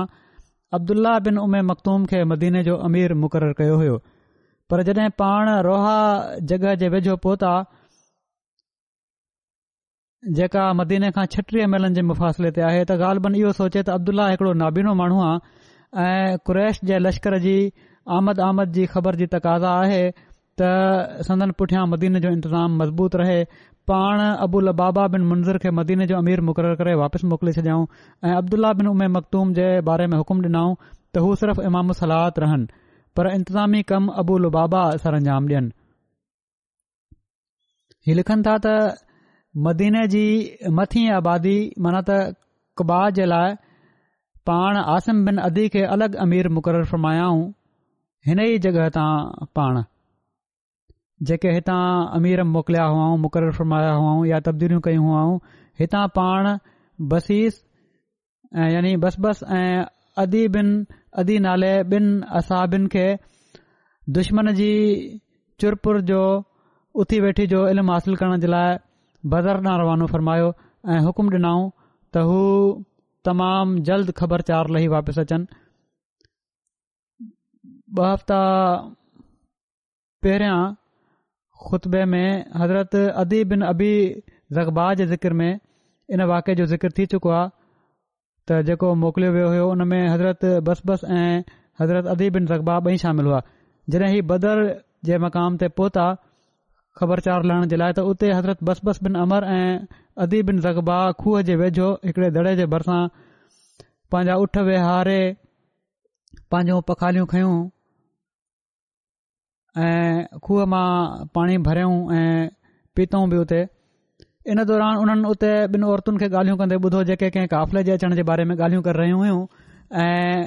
अब्दुल्ला बिन उमे मखतूम खे मदीने जो अमीर मुक़रर कयो हो पर जॾहिं पाण रोहा जगह जे वेझो पहुता जेका मदीने खां छटीह मेलनि जे मुफ़ासिले ते आहे त ॻाल्हि इहो सोचे त अब्दुल्ला हिकिड़ो नाबीनो माण्हू आ ऐं कुरैश जे लश्कर जी आमद आमद जी ख़बर जी तक़ाज़ा आहे त संदन पुठियां मदीने जो इंतज़ाम मज़बूत रहे पाण अबु अल बाबा बिन मुंज़र खे मदीने जो अमीर मुक़ररु करे वापसि मोकिले छॾियाऊं ऐं अब्दुला बिन उमे मखदूम जे बारे में हुकुम ॾिनाऊं त हू सिर्फ़ु इमामु सलाहत रहनि पर इंतिज़ामी कमु अबु अल बाबा ॾियनि हीअ लिखनि था त मदीने जी मथीं आबादी माना त कबा जे लाइ पाण आसिम बिन अदी खे अलॻि अमीर मुक़ररु फ़र्मायाऊं हिन ई जॻहि तां पाण जेके हितां अमीर मोकिलिया हुआ मुक़ररु फरमाया हुआऊं या तब्दीलियूं कयूं हुयूं हितां पाण बसीस ऐं यानी बस बस ऐं अदी बिन अदी नाले ॿिन असाबिनि खे दुश्मन जी चुरपुर जो उथी वेठी जो इल्मु हासिल करण जे लाइ बदरना रवानो फ़रमायो ऐं हुकुम ॾिनाऊं त हू तमामु जल्द ख़बरचार लही वापसि अचनि ॿ हफ़्ता पहिरियां ख़ुतबे में हज़रत अदी बिन अबी जगबा जे ज़िकिर में इन वाक़े जो ज़िकिर थी चुको आहे त जेको मोकिलियो वियो हुयो हज़रत बसबस ऐं हज़रत अदी बिन ज़बा ॿई शामिल हुआ जॾहिं ही बदर जे मक़ाम ते पहुता ख़बरचार लहण जे लाइ त उते हज़रत बसबस बिन अमर ऐं अदी बिन ज़बा खूह जे वेझो हिकिड़े दड़े जे भरिसां पंहिंजा उठ वेहारे पंहिंजो पखालियूं खयूं ऐं खूह मां पाणी भरियऊं ऐं पीतऊं बि उते इन दौरान उन्हनि उते ॿिनि औरतुनि खे ॻाल्हियूं कंदे ॿुधो जेके कंहिं काफ़िले जे अचण जे बारे में ॻाल्हियूं कर रहियूं हुयूं ऐं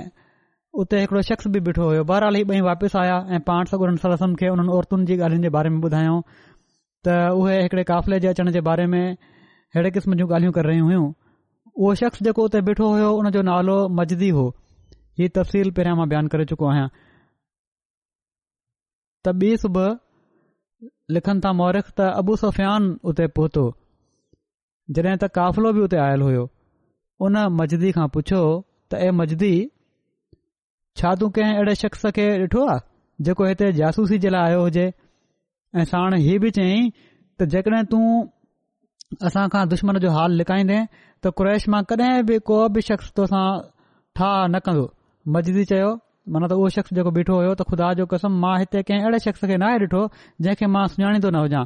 उते हिकड़ो शख़्स बि ॿिठो होयो बहराली ॿई वापिसि आया ऐं पाण सगुड़नि सरसनि खे उन्हनि औरतुनि जी ॻाल्हियुनि जे बारे में ॿुधायो त उहे हिकड़े काफ़िले जे अचण जे बारे में अहिड़े क़िस्म जूं ॻाल्हियूं कर रहियूं हुयूं उहो शख़्स जेको उते ॿिठो हो उन जो नालो मजदी हो हीअ तफ़सील पहिरियां मां बयानु करे चुको आहियां त ॿी सुबुह लिखनि था मौरिख त अबू सुफ़ियान उते पहुतो जॾहिं त काफ़िलो बि उते आयल हुयो उन मजदी खां पुछियो त ए मजदी छा तू कंहिं अहिड़े शख़्स खे ॾिठो आहे जेको हिते जासूसी जे लाइ आयो हुजे ऐ साण हीउ बि चयई त जेकॾहिं तूं असांखा दुश्मन जो हाल लिकाईंदे त क्रैश मां कॾहिं बि को बि शख़्स तोसां ठाह न कंदो मस्ि चयो माना त उहो शख़्स जेको बीठो हो त ख़ुदा जो कसम मां हिते कंहिं अहिड़े शख़्स खे नाहे ॾिठो जंहिंखे मां सुञाणी थो न हुजा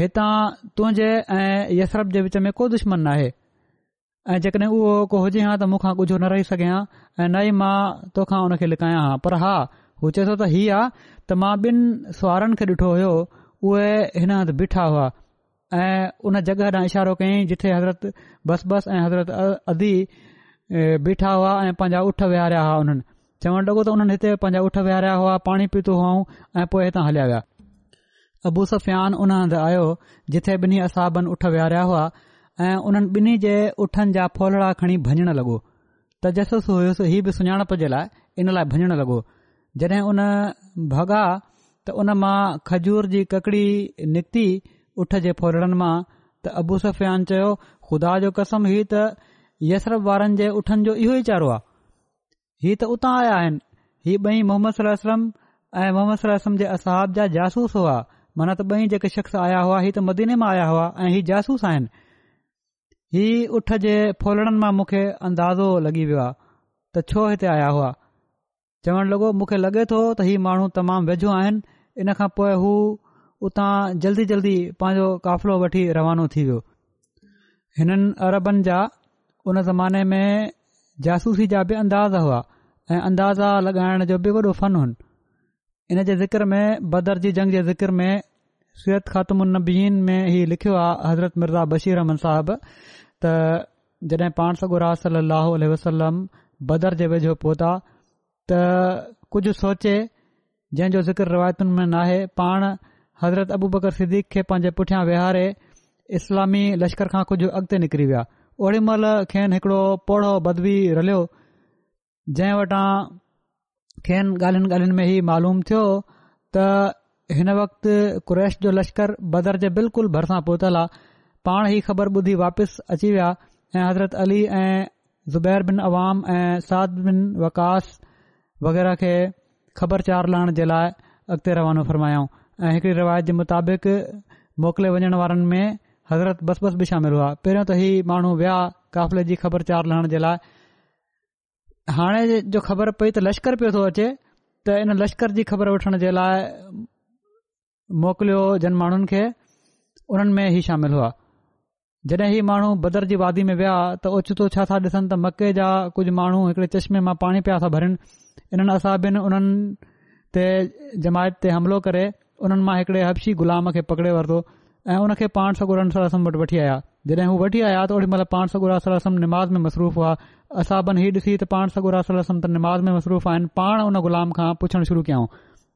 हितां तुंहिंजे ऐं यशरप जे विच में को दुश्मन न आहे ऐं जेकॾहिं उहो को हुजे हा त मूंखा कुझु न रही सघे हां ऐं न ई मां तोखा हुन खे लिकायां पर हा उहो चए थो त ही आहे त मां ॿिनि सुहारनि खे ॾिठो हो उहे हिन हथ बीठा हुआ ऐं उन जॻहि ॾांहुं इशारो कयईं जिथे हज़रत बस बस ऐं अदी बीठा हुआ ऐं पंहिंजा उठ विहारिया हुआ उन्हनि चवणु लॻो त हुननि हिते पंहिंजा उठ वेहारिया हुआ पाणी पीतो हुउऊं ऐं पोइ हितां हलिया विया अबूसफयान उन हंधु आयो जिथे ॿिन्ही असाबनि उठ वेहारिया हुआ ऐं उन्हनि ॿिन्ही जे उठनि जा फोलड़ा खणी भञणु लॻो तजसुस हुयुसि हीअ बि सुञाणप जे लाइ इन लाइ भञणु लॻो जॾहिं उन भॻा त उन मां खजूर जी ककड़ी निकिती उठ जे फोलड़नि मां त अबूसफियान चयो खुदा जो कसम ही त यसर वारनि जे उठनि जो इहो वीचारो आहे हीउ त उतां आया आहिनि हीउ ॿई मोहम्मद सलमम ऐं मोहम्मद सलम जे असहाब जा जासूस हुआ मना त ॿई जेके शख़्स आया हुआ हीअ त मदीने मां आया हुआ ऐं हीउ जासूस आहिनि हीअ उठ जे फोलड़नि मां मूंखे अंदाज़ो लगी वियो आहे त छो हिते आया हुआ चवण लॻो मूंखे लॻे तो त ही माण्हू तमामु वेझो आहिनि इन खां पोइ हू उतां जल्दी जल्दी पंहिंजो काफ़िलो वठी रवानो थी वियो हिननि अरबनि जा उन ज़माने में जासूसी जा बि अंदाज़ा हुआ ऐं अंदाज़ा लगाइण जो बि वॾो फन हुन जे ज़िकिर में बदर जी जंग जे ज़िक्र में सूरत ख़ातुमन्नबीन में हीउ लिखियो आहे हज़रत मिर्ज़ा बशीर रहमन साहब त जॾहिं पाण सॻो राज सली लह वसलम बदर जे वेझो पहुता त कुझु सोचे जंहिंजो ज़िकर रिवायतुनि में नाहे पाण हज़रत अबू बकर सदीक खे पंहिंजे पुठियां विहारे इस्लामी लश्कर खां कुझु अॻिते निकिरी विया ओॾी महिल खेनि हिकड़ो पौढो बदबी रलियो जंहिं वटां खेन ॻाल्हियुनि ॻाल्हियुनि में ई मालूम थियो त हिन वक़्त कुरैश जो लश्कर बदर जे बिल्कुलु भरिसां पहुतलु आहे पाण ई ख़बर ॿुधी वापसि अची विया ऐं हज़रत अली ऐं ज़ुबैर बिन अवाम ऐं साद बिन वकास वग़ैरह खे ख़बरचार लहण जे लाइ अॻिते रवानो फ़र्मायो ऐं हिकड़ी रिवायत जे मुताबिक़ मोकिले वञण वारनि में हज़रत बस बस बि शामिल हुआ पहिरियों त ही माण्हू विया काफ़िले जी चार लहण जे लाइ हाणे जो ख़बर पई त लश्कर पियो थो अचे त इन लश्कर जी ख़बर वठण जे लाइ मोकिलियो जन माण्हुनि खे उन्हनि में ई शामिल हुआ जॾहिं ही माण्हू बदर जी वादी में विया त ओचितो छा था ॾिसनि त मके जा कुझु माण्हू हिकड़े चश्मे मां पाणी पिया था भरनि इन्हनि असाबिन बिनि उन्हनि ते जमायत ते हमिलो करे उन्हनि मां हिकड़े हबशी गुलाम खे पकड़े वरितो ऐं उनखे पाण सगुर वटि वठी आया जॾहिं हू वठी आया त ओहिड़ी महिल पाण सगुरम नमाज़ में मसरूफ़ हुआ असाबन हीउ ॾिसी त पाण सगुर त निमाज़ में मसरूफ़ आहिनि पाण उन ग़ुलाम खां पुछण शुरू कयऊं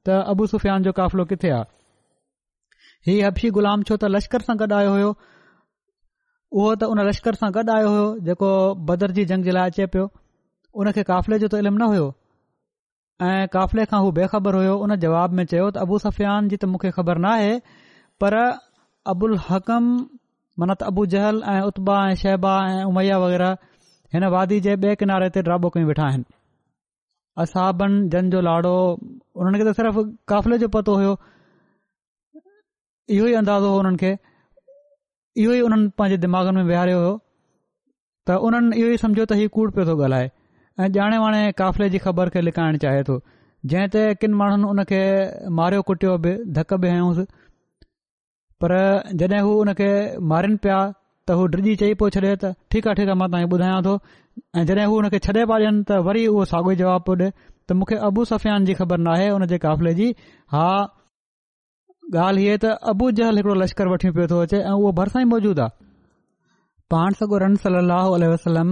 त अबू सुफ़ियान जो काफ़िलो किथे आहे हीउ हबशी गुलाम छो त लश्कर सां गॾु आयो हुयो उहो त उन लश्कर सां गॾु आयो हो जेको बदर जी जंग जे लाइ अचे पियो उन खे काफ़िले जो त इल्मु न हुयो ऐं क़ाफ़िले खां हू बेखबर हो उन जवाब में चयो त अबू सफ़ियान जी त मूंखे ख़बर नाहे पर अबुल हकम मन त अबू जहल ऐं उत्बा ऐं शहबा ऐं उमैया वग़ैरह हिन वादी जे ॿिए किनारे ते ड्राबो कयूं वेठा आहिनि असाब जन जो लाड़ो हुननि खे त सिर्फ़ काफ़िले जो पतो हुयो इहो ई अंदाज़ो हो हुननि खे इहो ई हुननि पांजे दिमाग़ में वेहारियो हो त हुननि इहो ई सम्झो त हीउ कूड़ पियो थो ॻाल्हाए ऐं ॼाणे वाणे काफ़िले जी ख़बर खे लिकाइण चाहे थो जंहिं ते किन माण्हुनि उन खे मारियो कुटियो बि धक बि हयुसि पर जॾहिं हू हुन खे मारिन पिया त हू डिॼी चई पियो छॾे त ठीक आहे ठीक आहे मां तव्हां खे ॿुधायां थो ऐं जॾहिं हू हुन खे पिया ॾियनि त वरी उहो साॻियो ई जवाब पियो ॾिए त मूंखे अबू सफ़ियान जी ख़बर नाहे हुन जे काफ़िले जी हा ॻाल्हि इहे त अबू जहल हिकड़ो लश्कर वठी पियो थो अचे ऐं उहो भरिसां ई मौजूद आहे पाण सगो रन सली वसलम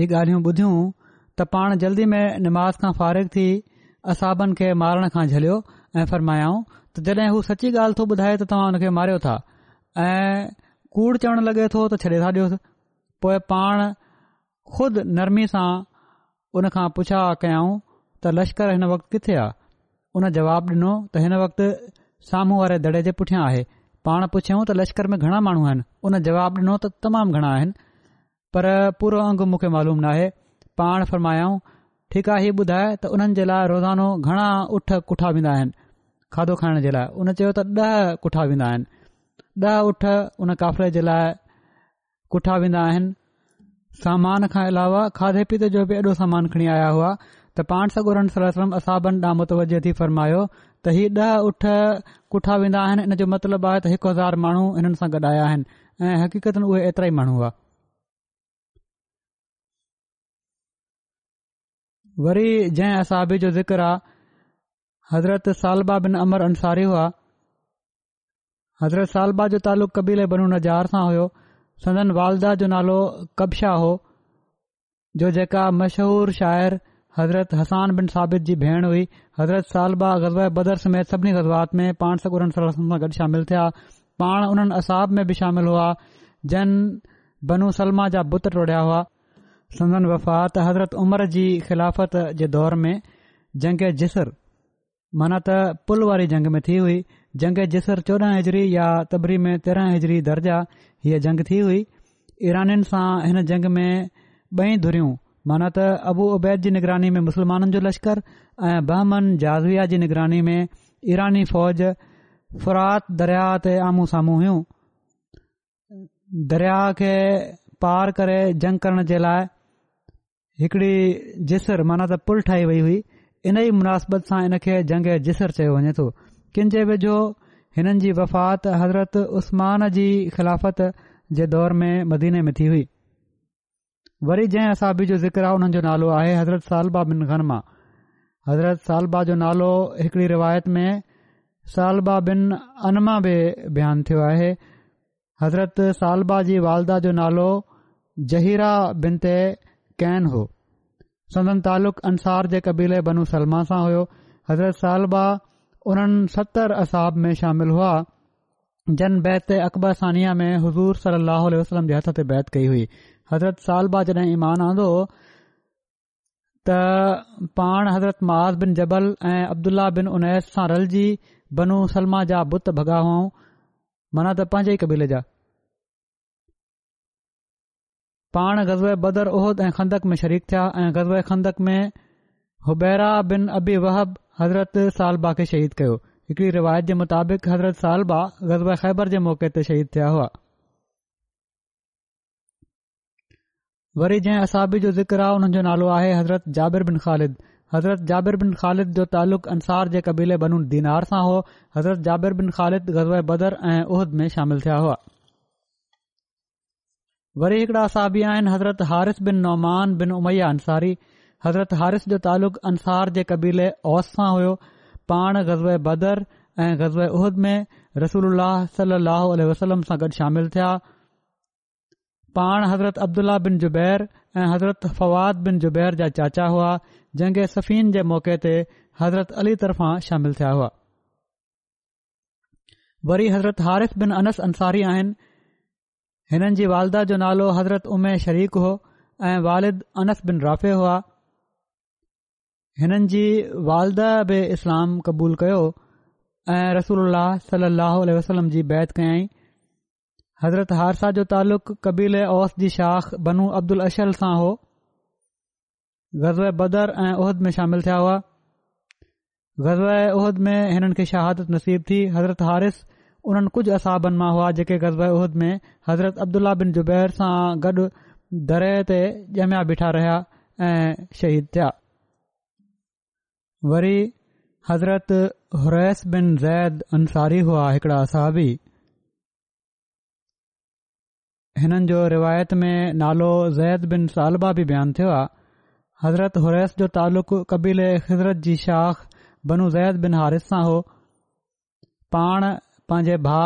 ही ॻाल्हियूं ॿुधियूं त पाण जल्दी में निमाज़ फारिग थी असाबनि खे मारण खां झलियो ऐं फरमायाऊं त जॾहिं हू सची ॻाल्हि थो ॿुधाए त तव्हां हुन खे मारियो था ऐं कूड़ चवण लगे तो त छॾे था ॾियोसि पोए पाण खुद नरमी सां उन खां पुछा कयाऊं त लश्कर हिन वक़्तु किथे आहे उन जवाब ॾिनो त हिन वक़्त साम्हूं वारे दड़े जे पुठियां आहे पाण पुछियऊं त लश्कर में घणा माण्हू आहिनि उन जवाब ॾिनो त तमामु घणा आहिनि पर पूरो अंग मूंखे मालूम नाहे पाण फरमायाऊं ठीकु आहे हीउ ॿुधाए त हुननि जे लाइ रोज़ानो घणा उठ कुठा वेंदा आहिनि खाधो खाइण जे लाइ उन चयो त ॾह कुठा वेंदा आहिनि ॾह ऊठ उन काफल जे लाइ कुठा वेंदा आहिनि सामान खां अलावा खाधे पीते जो बि एॾो सामान खणी आया हुआ त पाण सगुरनि फ़रमायो त हीउ ॾह उठ कोठा वेंदा आहिनि हिन जो मतिलबु आहे त हिकु हज़ार माण्हू हिननि सां गॾु आया आहिनि ऐं हक़ीक़त उहे एतिरा ई माण्हू वरी जंहिं असाबी जो ज़िक्र हज़रत सालबा बिन अमर अंसारी हुआ हज़रत सालबा जो तालुक़ु कबीले बनू नजार सां سندن والدہ جو نالو کبشا कबा جو जो जेका मशहूरु शाइर हज़रत हसान बिन साबित जी भेण हुई हज़रत सालबा गज़बर समेत सभिनी ग़ज़बात में पाण सौ उण सां गॾु شامل थिया पाण उन्हनि असाब में बि شامل हुआ جن بنو सलमा جا बुत टोड़िया हुआ سندن وفات حضرت عمر जी خلافت जे دور में جنگ جسر माना त पुल वारी जंग में थी हुई जंग जिसर चोॾहं हिजरी या तबरी में तेरहां हिजरी दर्जा हीअ जंग थी हुई ईराननि सां हिन जंग में ॿई धुरियूं माना त अबू उबैद जी निगरानी में मुस्लमाननि जो लश्कर ऐं बहमन जाज़विया जी निगरानी में ईरानी फ़ौज फुरात दरिया ते आम्हूं साम्हूं हुइयूं दरिया खे पार करे जंग करण जे लाइ हिकिड़ी जिसर माना त पुल ठाही वई हुई इन ई मुनासिबत सां इन खे जंग जिसर चयो वञे तो किन जे वेझो हिननि जी वफ़ात हज़रत उस्मान जी ख़िलाफ़त जे दौर में मदीने में थी हुई वरी जंहिं असाबी जो ज़िक्र हुननि जो नालो आहे हज़रत सालबा बिन गनमा हज़रत सालबा जो नालो हिकड़ी रिवायत में सालबा बिन अनमा बि बयानु थियो आहे हज़रत सालबा जी वालदा जो नालो ज़हीरा बिनते कैन हो संदन तालुक़ंसार जे कबीले बनू सलमा सां हुयो हज़रत सालबा उन सतरि असहब में शामिल हुआ जन बैत अकबर सानिया में हज़ूर सलाह वसलम जे हथ ते बैत कई हुई हज़रत सालबा जॾहिं ईमान आंदो हो त पाण हज़रत महाज़ बिन जबल ऐं अब्दुल्लाह बिन उनैस सां रलजी बनू सलमा जा बुत भॻा हुआ मना त पंहिंजे ई कबीले جا पाण गज़बे बदर उहद ऐं खंदक में शरीक थिया ऐं गज़बे ख़ंदक में हुबैरा बिन अबी वहब हज़रत सालबा खे शहीद कयो हिकड़ी रिवायत जे मुताबिक़ हज़रत सालबा गज़बे ख़ैबर जे मौक़े ते शहीद थिया हुआ वरी जंहिं असाबी जो ज़िक्र हुननि जो नालो आहे हज़रत जाबिर बिन ख़ालिद हज़रत जाबिर बिन ख़ालिद जो तालुक़ अंसार जे क़बीले बनू दीनार सां हो हज़रत जाबिर बिन ख़ालिद गज़बे बदर ऐं उहिद में शामिल थिया हुआ वरी हिकड़ा असाबी आहिनि हज़रत हारिस बिन नौमान बिन उमैया अंसारी हज़रत हारिस जो तालुक़ अंसार जे कबीले ओस सां हुयो पाण बदर ऐं गज़ब उहद में रसूल वसलम गॾु शामिल थिया पाण हज़रत अब्दुल्ला बिन ज़ुबैर ऐं हज़रत फवाद बिन ज़ुबैर जा चाचा हुआ जंगे सफ़ीन जे मौक़े ते हज़रत अली तरफ़ां शामिल थिया हुआ वरी हज़रत हारिफ़ अनस अंसारी आहिनि हिननि जी वालदा जो नालो हज़रत उमे शरीक हो ऐं वालिद अनस बिन राफ़े हुआ हिननि जी वालदा बि इस्लाम क़बूल कयो ऐं रसूल सल वसलम जी बैत कयाई हज़रत हारसा जो तालुक़ कबील ओस जी शाख़ बनू अब्दुल अशल सां हो ग़ज़ा बदर ऐं उहिद में शामिल थिया हुआ ग़ज़ा उहद में हिननि खे शहादत नसीब थी हज़रत हारिस उन्हनि कुझु असाबनि मां हुआ जेके गज़बद में हज़रत अब्दुल्ला बिन जुबैर सां गॾु दरिए ते ॼमिया ॿीठा रहिया ऐं शहीद थिया वरी हज़रत हुरैस बिन ज़ैद अंसारी हुआ हिकिड़ा असाबी हिननि जो रिवायत में नालो ज़ैद बिन सालबा बि बयानु थियो आहे हज़रत हुरैस जो तालुक़ु क़बीले हज़रत जी शाख बनू ज़ैद बिन हारिस सां हो पाण पंहिंजे भा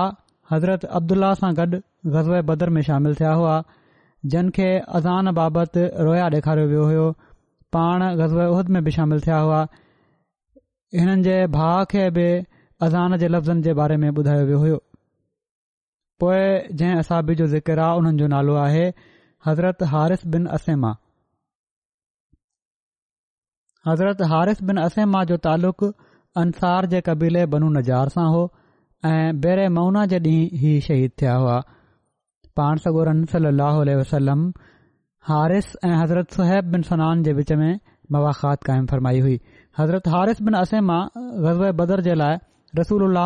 हज़रत अब्दुल्ला सां गॾु गज़बे बदर में शामिल थिया हुआ जिन खे अज़ान बाबति रोया ॾेखारियो वियो हुयो पाण गज़बे उहद में बि शामिल थिया हुआ हिननि जे भाउ खे बि अज़ान जे लफ़्ज़नि जे बारे में ॿुधायो वियो हुयो पोइ जंहिं असाबी जो ज़िकर आहे हुननि जो नालो आहे हज़रत हारिस बिन असेमा हज़रत हारिस बिन असेमा जो तालुक़ु अंसार जे क़बीले बनू नज़ार सां हो ऐं बेरे मौना जे ॾींहुं ही शहीद थिया हुआ पाण सगोरन सल वसलम हारिस ऐं हज़रत सोहैब बिन सनान जे विच में मवाखात कायम फरमाई हुई हज़रत हारिस बिन असेमा गज़ब बदर जे लाइ रसूल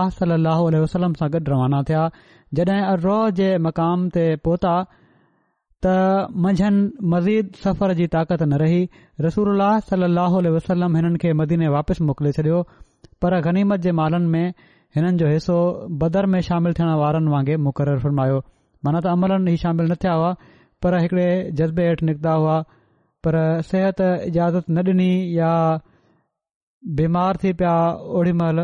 वसलम सां गॾु रवाना थिया जड॒हिं रोह जे मक़ाम ते पहुता त मंझंदि मज़ीद सफ़र जी ताक़त न रही रसूल सल अह वसलम हिननि खे मदीने वापसि मोकिले छॾियो पर गनीमत जे मालनि में हिननि जो हिसो बदर में शामिल थियण वारनि वांगुरु मुक़ररु फुर्मायो माना त अमलनि ई शामिल न थिया हुआ पर हिकिड़े जज़्बे हेठि निकिता हुआ पर सिहत इजाज़त न ॾिनी या बीमार थी पिया ओॾीमहिल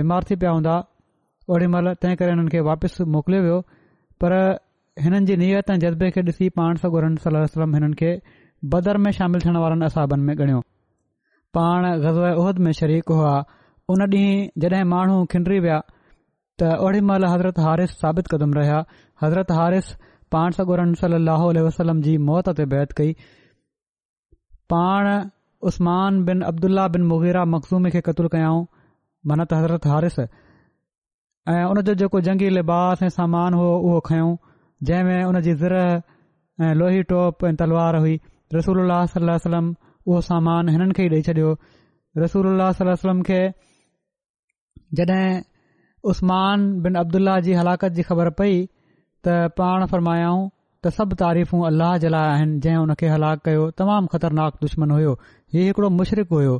बीमार थी पिया हूंदा ओॾीमहिल तंहिं करे हिननि खे वापसि मोकिलियो वियो पर हिननि जी नीयत ऐं जज़्बे खे ॾिसी पाण सगो सलम हिननि खे बदर में शामिल थियणु वारनि असाबनि में ॻणियो पाण ग़ज़ब उहद में शरीक़ हुआ उन ॾींहुं जड॒हिं माण्हू खिंडरी विया त ओडी महिल हज़रत हारिस साबित क़दम रहिया हज़रत हारिस पाण सगोरन सली वसलम जी मौत ते बैत कई पाण Usman bin Abdullah bin Mughira Makhzumi खे क़तलु कयाऊं मनत हज़रत हारिस ऐं उन जो जेको जंगी लिबास ऐं सामान हो उहो खयों जंहिं में हुन जी ज़िर ऐं लोही टोप ऐं तलवार हुई रसूल सलम उहो सामान हिननि खे ई ॾेई छॾियो रसूल सलम वलम खे जॾहिं उस्मान बिन अब्दुल्ला जी हलाकत जी ख़बर पई त पाण फरमायाऊं त सभु तारीफ़ अलाह जे लाइ आहिनि जंहिं हुन खे हलाकु कयो तमामु ख़तरनाक दुश्मन हुयो हीउ हिकड़ो मुशरिक हुयो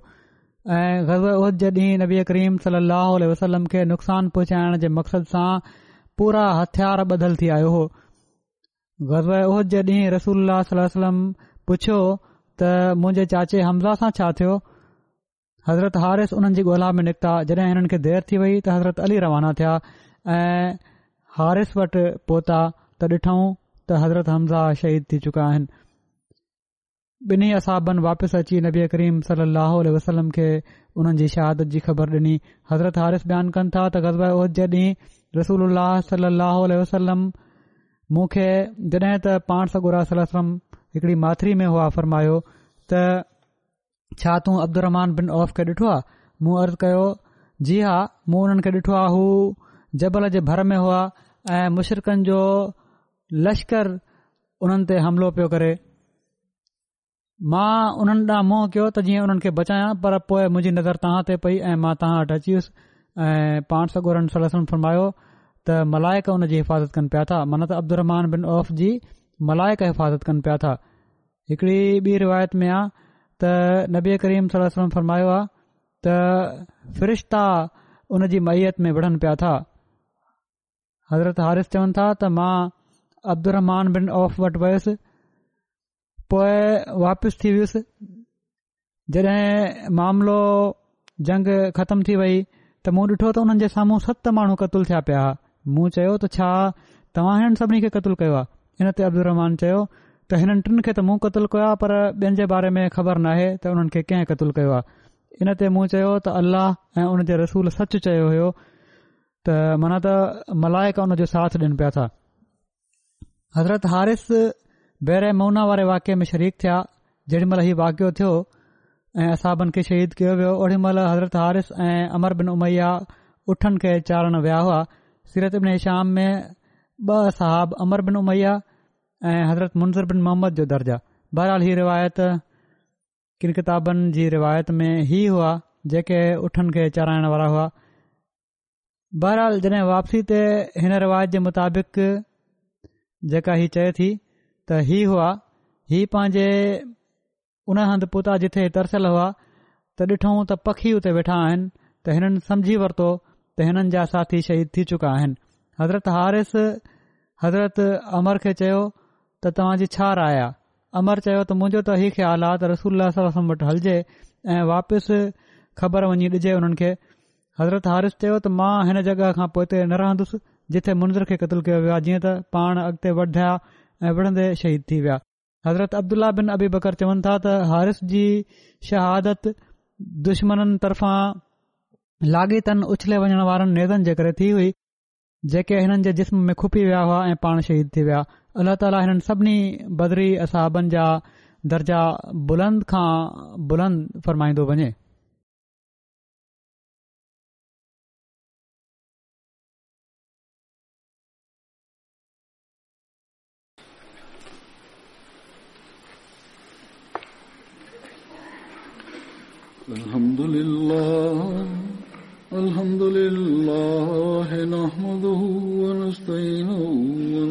ऐं ग़ज़ उहिद जॾहिं नबीआ करीम सलाहु वसलम खे नुक़सान पहुचाइण जे मक़सद सां पूरा हथियार बधलु थी आयो हो ग़ज़ उहिद जॾहिं रसूल सलम पुछियो त मुंहिंजे चाचे हमज़ा सां छा थियो हज़रत हारिस हुननि जी ॻोल्हा में निकिता जॾहिं हिननि खे देरि थी वई त हज़रत अली रवाना थिया ऐं हारिस वटि पहुता त ॾिठूं त हज़रत हमज़ा शहीद थी चुका आहिनि ॿिन्ही असाबनि वापसि अची नबी करीम सल अह वसलम खे हुननि जी शहादत जी ख़बर डि॒नी हज़रत हारिस बयानु कनि था त गज़ब जड॒ रसूल वसलम मूंखे जॾहिं त पाण सगुरा हिकिड़ी माथिरी में हुआ फ़रमायो त छा तूं अब्दुलरमान बिन औफ़ खे ॾिठो आहे मूं अर्ज़ु कयो जी हा मूं हुननि खे ॾिठो आहे हू जबल जे भर में हुआ ऐं मुशरक़नि जो लश्कर उन्हनि ते हमिलो पियो करे मां उन्हनि ॾांहुं मुंहुं कयो त जीअं उन्हनि खे बचायां पर पोइ मुंहिंजी नज़र तव्हां ते पई ऐं मां तव्हां वटि अची वियुसि ऐं पाण सगोरनि सलसन फ़र्मायो त मलायक उन जी हिफ़ाज़त कनि पिया था माना त अब्दुरमान बिन औफ़ जी मलायक हिफ़ाज़त कनि पिया था हिकिड़ी ॿी रिवायत में आहे त नबी करीम सलम फरमायो आहे त फ़रिश्ता उन जी मैत में विढ़नि पिया था हज़रत हारिफ़ु चवनि था त मां अब्दुल रहमान बिन ऑफ़ वटि वयुसि पोए वापसि थी वियुसि जॾहिं मामलो जंग ख़तम थी वई त मूं ॾिठो त हुननि जे साम्हूं सत माण्हू क़तलु थिया पिया मूं चयो त छा तव्हां हिन सभिनी खे क़तलु कयो आहे हिन ते अब्दुहमान चयो त हिननि टिन खे त मूं कतल कयो आहे पर ॿियनि जे बारे में ख़बर नाहे त हुननि खे कंहिं कत्लु कयो आहे इन ते मूं चयो त अलाह ऐं उन जे रसूल सचु चयो हुयो त माना त मलाइक उन जो साथ ॾियनि पिया था हज़रत हारिस बहिर मोना वारे वाकिए में शरीक थिया जेॾीमहिल हीउ वाकियो थियो ऐं असहबनि खे शहीद कयो वियो ओॾी महिल हज़रत हारिस ऐं अमर बिन उमैया उठनि खे चाढ़ण विया हुआ सीरत बिन श्याम में ॿ सहाब अमर बिन उमैया ऐं हज़रत मुंज़र बिन मोहम्मद जो दर्ज आहे बहरहाल हीअ रिवायत किनि किताबनि जी रिवायत में हीअ हुआ जेके उठनि खे चढ़ाइण वारा हुआ बहराल जॾहिं वापसी ते हिन रिवायत जे मुताबिक़ जेका हीअ चए थी त हीअ हुआ हीअ पंहिंजे उन हंधि पुता जिथे तरसियल हुआ त ॾिठो त पखी उते वेठा आहिनि त हिननि सम्झी वरितो त हिननि जा साथी शहीद थी चुका आहिनि हज़रत हारिस हज़रत अमर खे चयो त तव्हांजी छा राय आहे अमर चयो त मुंहिंजो त इहा ख़्याल आहे त रसूल सां वटि हलिजे ऐं वापसि ख़बर वञी ॾिजे हुननि खे हज़रत हारिस चयो त मां हिन जॻह खां पोइ हिते न रहंदुसि जिथे मुनज़र खे क़तलु कयो वियो आहे जीअं त पाण अॻिते वधिया ऐं विढ़ंदे शहीद थी विया हज़रत अब्दुला बिन अबी बकर चवनि था त हारिस जी शहादत दुश्मन तर्फ़ां लाॻीतन उछले वञण वारनि नैदनि जे करे थी हुई जेके हिननि जे जिस्म में खुपी विया हुआ ऐं पाण शहीद थी विया अल्ला ताली हिन सभिनी बदरी असाबनि जा दर्जा बुलंद फ़रमाईंदो वञे